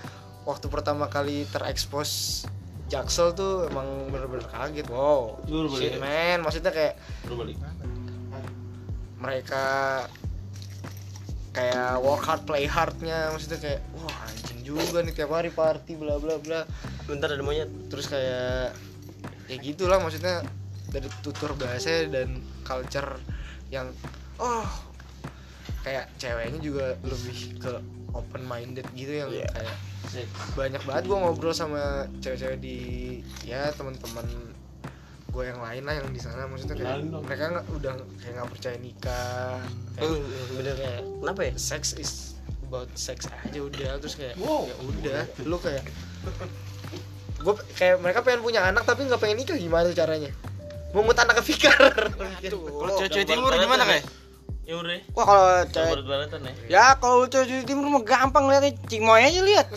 Waktu pertama kali terekspos Jaksel tuh emang bener-bener kaget. Wow shit man. Maksudnya kayak mereka kayak work hard play hardnya. Maksudnya kayak wah anjing juga nih tiap hari party bla bla bla. Bentar ada monyet. Terus kayak ya gitulah maksudnya dari tutur bahasa dan culture yang oh kayak ceweknya juga lebih ke open minded gitu yang kayak banyak banget gue ngobrol sama cewek-cewek di ya teman-teman gue yang lain lah yang di sana. Maksudnya kayak dong. mereka nggak udah kayak nggak percaya nikah. Kayak Oh, bener kayak kenapa ya? Sex is about sex aja udah. Terus kayak ya udah. Lu kayak gue kayak mereka pengen punya anak tapi nggak pengen nikah. Gimana tuh caranya? Mungut anak ke fikar. Kalau cewek timur gimana kayak? Ya udah. wah kalau cewek baratan ya. ya kalau cewek timur mah gampang lihatnya cimoy aja lihat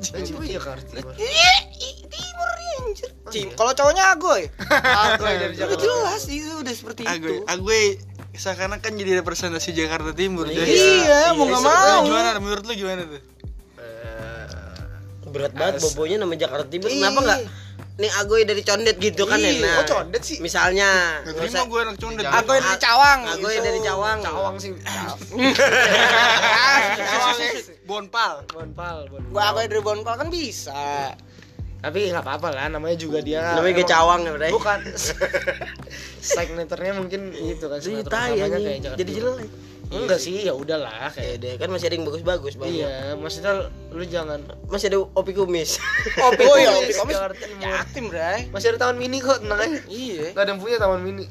Cuma Jakarta. Iya, Cim, kalau cowoknya agoy. Agoy dari Udah Jakarta. jelas itu udah seperti Agoy, itu. Agoy seakan-akan jadi representasi Jakarta Timur. Iya. Jadi, Iya, mau nggak mau. Gimana menurut lu gimana tuh? berat banget As- bobonya nama Jakarta Timur Iya. kenapa nggak nih agoy dari condet gitu kan ya Iya. nah Oh condet sih. misalnya Gak terima gue anak condet. Agoy dari Cawang. agoy gitu. dari Cawang Cawang sih. Bonpal. Bonpal, bonpal. Gua agoy dari Bonpal kan bisa. Tapi nggak apa-apa lah, namanya juga dia. namanya kayak emang- Cawang ya bray Bukan. Signaturnya mungkin itu kan. Iya, anjing. kayak Jakarta jadi Timur. jelek Enggak sih, ya udahlah ya kayak. deh kan masih ada yang bagus-bagus bang Iya, maksudnya lu jangan masih ada opi kumis Opi Oh, oh, iya, Opi Timur. Yatim, Bray. masih ada taman mini kok, tenang aja. Iya. Gak ada yang punya taman mini.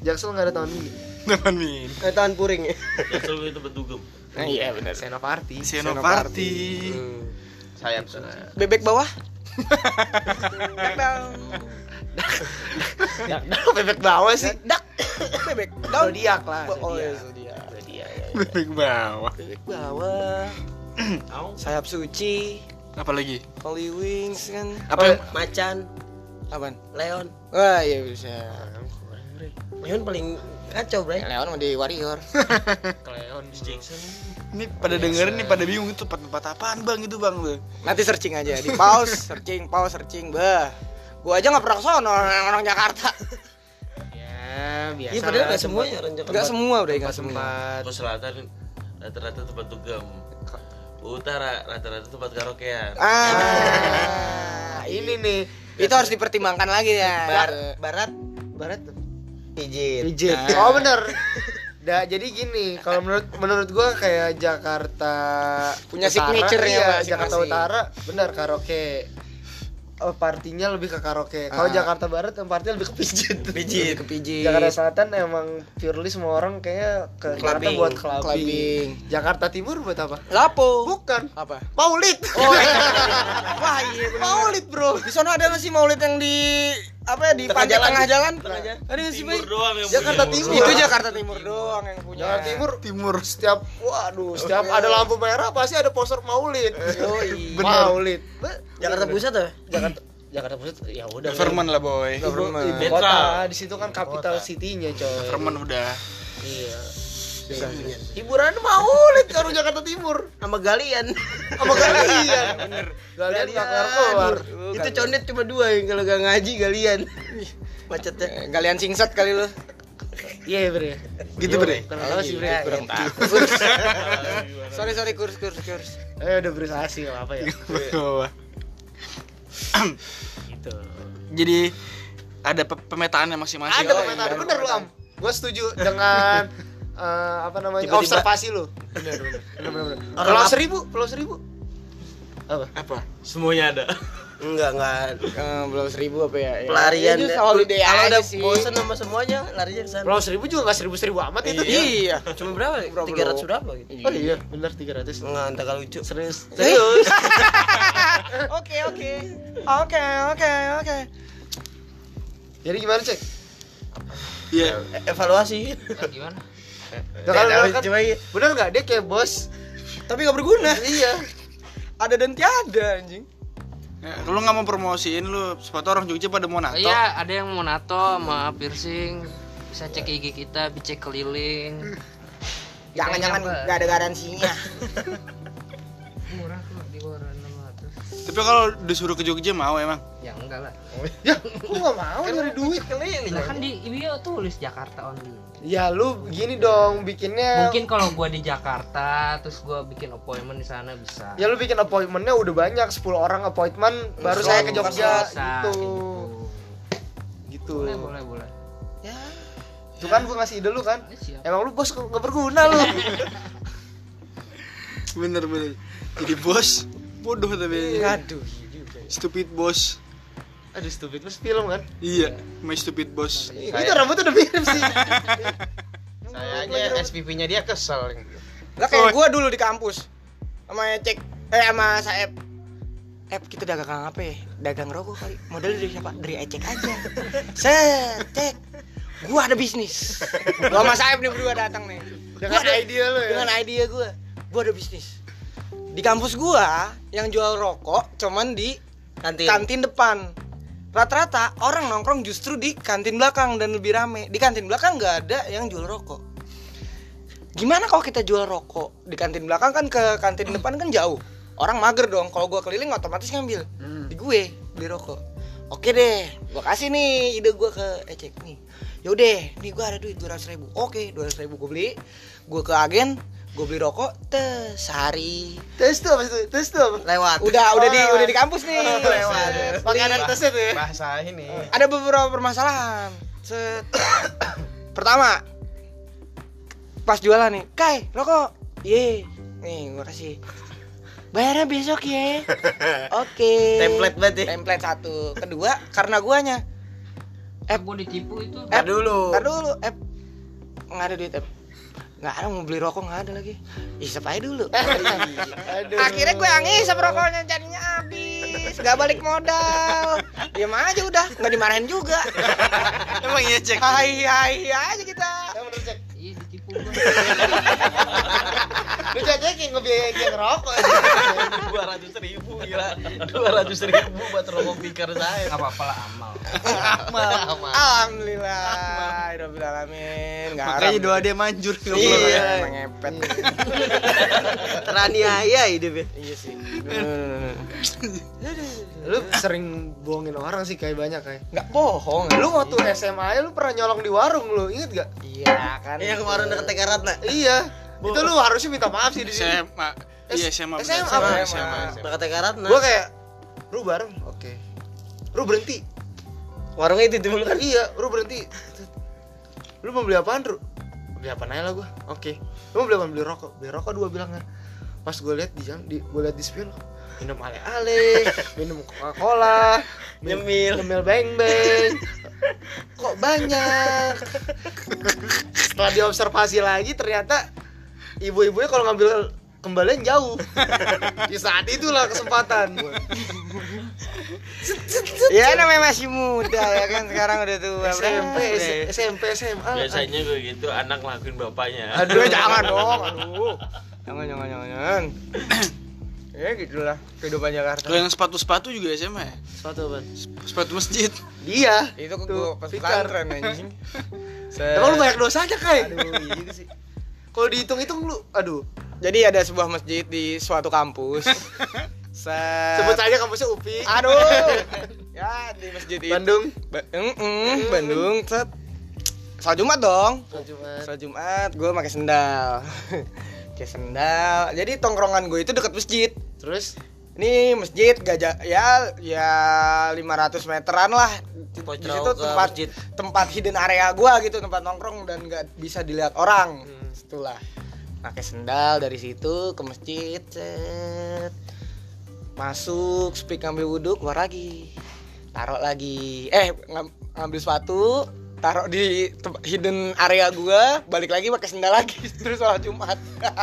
Jaksel nggak ada taman mini. Teman min. kayak tahan puring ya Jaksel itu betugem. Nah, iya benar. Senoparty. Senoparty. sayap Bebek bawah. Dak, dak, bebek bawah sih. Dak. Bebek daun. Zodiak lah. Oh, iya, zodiak. zodiak. Ya. Bebek bawah. Bebek bawah. Sayap suci. Apa lagi? Holy Wings kan. Apa yang macan Apaan? leon Wah, iya bisa. leon paling kacau bray Leon mau di Warrior. Kleon. Jackson. ini pada dengerin nih pada bingung itu tempat apaan bang itu bang tuh. Nanti searching aja di pause, searching, pause, searching. Bah. Gua aja nggak pernah ke sono orang, orang Jakarta. Ya, biasa. iya padahal lah, nggak semuanya orang Jakarta Enggak semua udah enggak semua. tempat Ke selatan rata-rata tempat dugem. Utara rata-rata tempat karaokean. Ah, ini nih itu harus dipertimbangkan lagi ya. Bar- barat barat pijit Pijit. Oh bener. Da, jadi gini, kalau menurut menurut gua kayak Jakarta Punya Utara, signature-nya iya. Jakarta Utara benar karaoke. Oh, partinya lebih ke karaoke. Kalau Ah. Jakarta Barat yang partinya lebih ke pijit. Pijit, ke pijit. Jakarta Selatan emang purely semua orang kayak ke Jakarta Clubbing. buat clubbing. Clubbing. Jakarta Timur buat apa? Lapo. Bukan. Apa? Maulid. Oh, Wah, iya bener. Maulid, Bro. Di sana ada nggak sih maulid yang di apa ya di Tengah pantai jalan. tengah jalan? Tengah jalan. Ada sih, Timur Bay? doang yang Jakarta punya. Timur. Itu Jakarta Timur doang yang punya. Jakarta Timur, Timur setiap waduh, setiap ada lampu merah pasti ada poster Maulid. Yoi. Maulid. Jakarta Pusat tuh Jakarta Jakarta Pusat ya udah Government lah boy. ibu, ibu kota di situ kan capital city-nya coy Government udah. iya hiburan maulid kalau Jakarta Timur sama galian sama kalian bener kalian gak keluar keluar itu condet cuma dua yang kalau gak ngaji galian macetnya Eh, Galian singset kali lu. Iya bre. Gitu bre. Kurang tahu sih bre. Ya, Kurang tahu. Sorry sorry kurs kurs kurs. Eh udah berusaha sih nggak apa ya. Gitu. Jadi ada pe- pemetaannya masing-masing. Ada Oh, iya. bener lu am. Gue setuju dengan eh, apa namanya Tiba-tiba- observasi lu. Bener. Orang Pulau seribu, pulau seribu. Apa? Apa? Semuanya ada. enggak enggak Eh, belum seribu apa ya? Ya, pelarian ya, just holiday kalau udah sih. bosen sama semuanya larinya ke sana Pulau seribu juga nggak seribu seribu amat itu. Iya. cuma berapa Berapa tiga ratus berapa gitu Oh iya, bener 300 enggak entah kalau lucu Serius. serius Oke oke. Oke oke oke. Jadi gimana cek? Iya. Evaluasi gimana Kan, Ya, bener kan? iya. Bener nggak dia kayak bos? Tapi gak berguna. Iya. Ada dan tiada anjing. Ya, lu nggak mau promosiin lu sepatu orang Jogja pada mau nato. iya ada yang mau nato sama piercing bisa cek IG kita cek keliling Jangan jangan Kayaknya apa? gak ada garansinya. murah kok di bawah 600 Tapi kalau disuruh ke Jogja mau emang. ya enggak lah Ya, lu nggak mau nyari duit. lah kan di bio tulis Jakarta only Ya lu gini dong bikinnya. mungkin kalau gua di Jakarta terus gua bikin appointment di sana bisa Ya lu bikin appointmentnya udah banyak 10 orang appointment baru saya ke Jogja Bisa, gitu. gitu. Gitu. boleh boleh boleh ya. Itu kan gua ngasih ide lu kan. Ya, siap Emang lu bos nggak berguna lu. Bener bener. Jadi bos bodoh tapi. Aduh. Stupid bos. Aduh stupid bos film kan. Iya, my stupid boss. Itu rambutnya udah mirip sih. saya aja SPP-nya dia kesel Lah kayak gua dulu di kampus sama cek eh sama Saeb. Eh kita dagang apa ya? Dagang rokok kali. Modal dari siapa? Dari Ecek aja. Set, cek. Gua ada bisnis. Gua sama Saeb nih berdua datang nih. Dengan Gua ada- idea lu ya. Dengan idea gua. Gua ada bisnis. Di kampus gua yang jual rokok cuman di kantin kantin depan. Rata-rata orang nongkrong justru di kantin belakang dan lebih rame. Di kantin belakang nggak ada yang jual rokok. Gimana kalau kita jual rokok di kantin belakang kan ke kantin depan kan jauh. Orang mager dong. Kalau gua keliling otomatis ngambil di gue beli rokok. Oke deh, gua kasih nih ide gua ke Ecek nih. Yaudah, nih gua ada duit 200 ribu. Oke, 200 ribu gua beli. Gua ke agen, gua beli rokok. Tes sehari. Tes tuh apa tuh? Tes tuh lewat Udah, udah di udah di kampus nih. Lewat. Pakai anak tesnya tuh ya. bahasa ini ada beberapa permasalahan. Set. Pertama, pas jualan nih, Kai, rokok. Ye, nih gua kasih. Bayarnya besok ya. Oke. template banget ya Template satu. Kedua, karena guanya. eh gua ditipu itu Eh, dulu Ntar dulu, eh nggak ada duit, eh. Nggak ada mau beli rokok nggak ada lagi. Isep aja dulu. Aduh. Akhirnya gue yang ngisep rokoknya jadinya habis. Gak balik modal. Diam aja udah, nggak dimarahin juga. Emang iya cek. Hai hai aja kita. Menurut cek. iya ditipu Lu cek yang ngebiayain dia ngerokok. dua ratus ribu gila dua ratus ribu buat rokok pikir saya nggak apa-apa lah amal Alhamdulillah. Rabbil alamin. Nggak Makanya doa dia manjur Iya, ya. emang ngepet. teraniaya hidup ya Iya sih. Lu sering bohongin orang sih kayak banyak kayak. Nggak bohong. Lu waktu SMA aja lu pernah nyolong di warung lu, inget gak? Iya kan. yang kemarin deket TK Ratna Iya. Itu lu harusnya minta maaf sih di sini. SMA. Iya, SMA. bener. SMA, SMA, SMA. deket TK Ratna Gua kayak lu bareng, oke. Lu berhenti. warungnya itu dulu kan Iya, lu berhenti. Lu mau beli apaan, Ru? Beli apa aja lah gua. Oke. Lu mau beli apa? Beli rokok. Beli rokok dua bilang kan. Pas gue lihat di jam, di gue lihat di spion minum ale-ale, minum Coca-Cola, min- Nyemil. nyemil beng-beng. Kok banyak? Setelah diobservasi lagi ternyata ibu-ibunya kalau ngambil kembalian jauh. Di saat itulah kesempatan. Ya namanya masih muda ya kan sekarang udah tua. SMP. SMP, SMA. Biasanya gue gitu anak ngelakuin bapaknya. Aduh jangan dong, aduh. Jangan jangan jangan jangan. ya gitulah kehidupan Jakarta. Kalau yang sepatu-sepatu juga SMA ya? Sepatu apa? Sepatu masjid. Dia. Itu kok pas pesantren anjing. Emang lu banyak dosanya, Kai? Aduh, iya juga sih. Kalau dihitung-hitung lu, aduh. Jadi ada sebuah masjid di suatu kampus. set. Sebut saja kampusnya UPI. Aduh. ya di masjid itu. Bandung. Ba Mm, mm, Bandung. Set. Salat Jumat dong. Sholat Jumat. Salat Jumat gue pakai sendal. pakai sendal. Jadi tongkrongan gue itu dekat masjid. Terus Ini masjid gajah ya ya 500 meteran lah. Di di situ tempat masjid. tempat hidden area gua gitu, tempat nongkrong dan nggak bisa dilihat orang. Hmm. Itulah. Pakai sendal dari situ ke masjid. Cet. Masuk, speak ngambil wudhu, keluar lagi. Taruh lagi. Eh, ngam- ngambil sepatu, taruh di hidden area gua, balik lagi pakai sendal lagi terus sholat Jumat.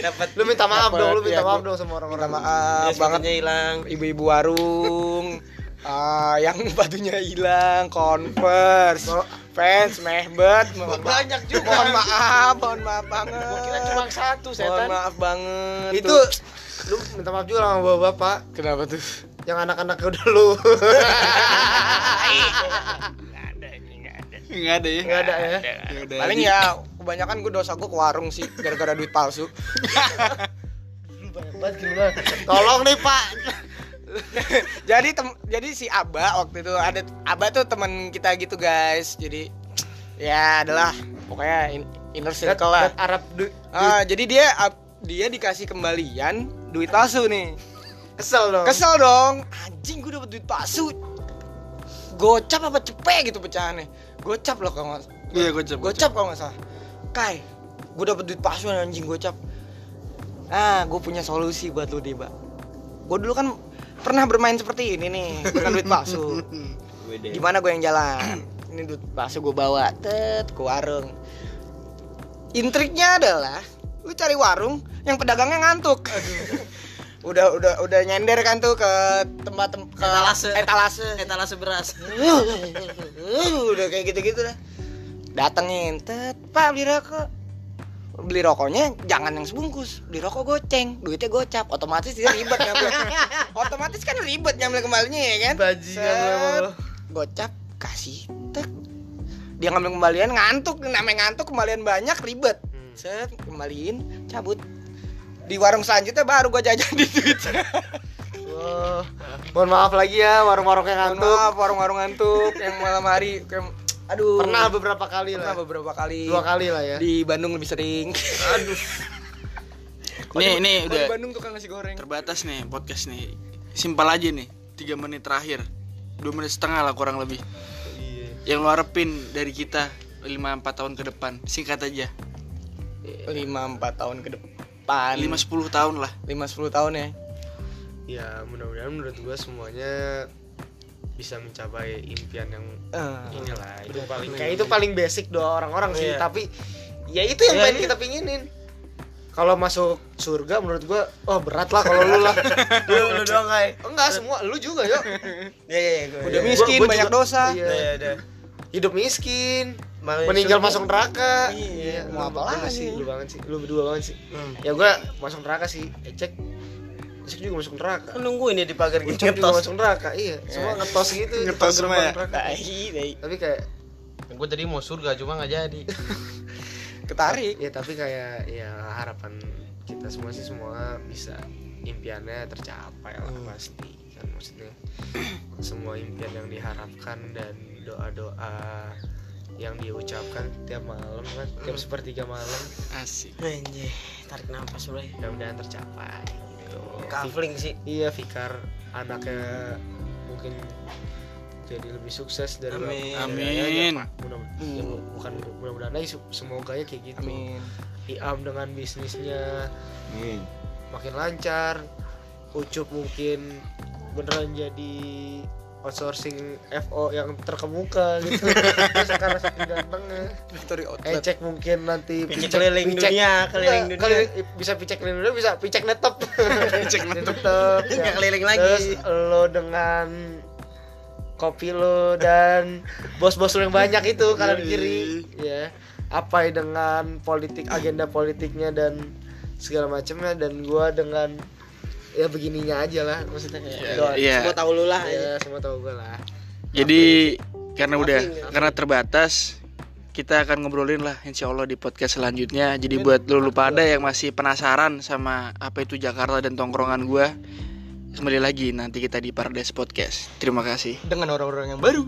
dapat lu minta maaf Dapet, dong, lu minta ya, maaf gua- dong sama Minta orang-orang. maaf ya, banget hilang ibu-ibu warung ah yang batunya hilang converse. Oh. fans mehbet. Mohon banyak juga? Mohon maaf mohon maaf banget. Gua kira cuma satu mohon setan. maaf banget. Itu Tuh. lu minta maaf juga sama bapak-bapak. Kenapa tuh? Yang anak-anaknya udah lu. nggak ada ya? Enggak ada ya. Yaudah, paling di- ya kebanyakan gue dosa gue ke warung sih gara-gara duit palsu. Tolong nih, Pak. jadi tem jadi si Aba waktu itu ada Aba tuh teman kita gitu guys jadi ya adalah pokoknya in- inner circle lah Dat Arab du- Ah, jadi dia dia dikasih kembalian duit palsu nih. kesel dong. Kesel dong. Anjing gue dapet duit palsu. Gocap apa cepet gitu pecahannya. Gocap loh kalau nggak iya gocap Gocap kalau nggak salah. Kai, gue dapet duit palsu nih, anjing gocap. Ah, gue punya solusi buat lu deh, Mbak. Gue dulu kan pernah bermain seperti ini nih dengan duit palsu. Gimana gue yang jalan? Ini duit palsu gue bawa, tet ke warung. Intriknya adalah lu cari warung yang pedagangnya ngantuk. udah udah udah nyender kan tuh ke tempat tem ke Etalase. etalase. etalase beras udah kayak gitu-gitu dah. Datengin, tet, Pak beli rokok. Beli rokoknya jangan yang sebungkus, beli rokok goceng, duitnya gocap, otomatis dia ribet ngambil. otomatis kan ribet ngambil kembalinya ya kan? Bajingan. Gocap, kasih, tek. Dia ngambil kembalian ngantuk, namanya ngantuk kembalian banyak ribet. Hmm. Set, kembaliin, cabut. Di warung selanjutnya baru gua jajan di duitnya. Wah, mohon maaf lagi ya warung-warung yang Mohon ngantuk. Maaf, warung-warung ngantuk yang malam hari kayak aduh. Pernah beberapa kali Pernah lah. beberapa kali. Dua kali lah ya. Di Bandung lebih sering. Aduh. nih nih Kalau udah di Bandung tukang nasi goreng. terbatas nih podcast nih simpel aja nih tiga menit terakhir dua menit setengah lah kurang lebih Iya. yang lu harapin dari kita lima empat tahun ke depan singkat aja 5 4 tahun ke depan. lima sepuluh tahun lah 5 10 tahun ya. Ya, mudah-mudahan menurut gua semuanya bisa mencapai impian yang Eh, inilah itu paling kayak itu paling basic doa orang-orang sih Iya. tapi ya itu yang Iya, pengen iya. kita pinginin kalau masuk surga menurut gua oh berat lah kalau lu lah lu lu doang kai enggak semua lu juga yo ya ya ya gua- Udah ya. miskin, Gua- gua banyak juga- dosa. iya. Udah, ya, udah. hidup miskin Mau meninggal masuk neraka Iya, mau lu- apa lagi? sih lu banget sih lu berdua banget sih Hmm. ya gua masuk neraka sih cek cek juga masuk neraka. Kan nungguin ya di pagar gitu Ucap juga masuk neraka. Iya semua ngetos gitu Ngetos semua ya? tapi kayak gue tadi mau surga cuma nggak jadi. Ketarik. ya tapi kayak ya harapan kita semua sih semua bisa impiannya tercapai lah pasti. Kan maksudnya semua impian yang diharapkan dan doa-doa yang diucapkan tiap malam kan? Tiap sepertiga malam. Asik. Anjir, tarik nafas bro. mudah-mudahan tercapai gitu Kafling sih. iya Fikar anaknya mungkin jadi lebih sukses dari Amin. Amin. mudah ya, bukan mudah-mudahan aja semoga ya kayak gitu Amin. Iam dengan bisnisnya makin lancar Ucup mungkin beneran jadi outsourcing FO yang terkemuka gitu. Terus karena saking gantengnya. Factory outlet. Ecek mungkin nanti Picek keliling dunia, keliling dunia. keliling- bisa picek keliling dunia bisa picek netep Picek netep Nggak keliling lagi. terus lo dengan kopi lo dan bos-bos lo yang banyak itu kanan kiri. Ya. Apa dengan politik agenda politiknya dan segala macamnya. Dan gua dengan ya begininya aja lah maksudnya kayak doa Iya. Semua tahu lu lah. ya semua tahu gua lah jadi karena udah karena terbatas kita akan ngobrolin lah insya Allah di podcast selanjutnya jadi buat lu lupa ada yang masih penasaran sama apa itu Jakarta dan tongkrongan gua kembali lagi nanti kita di Paradise Podcast. Terima kasih. dengan orang-orang yang baru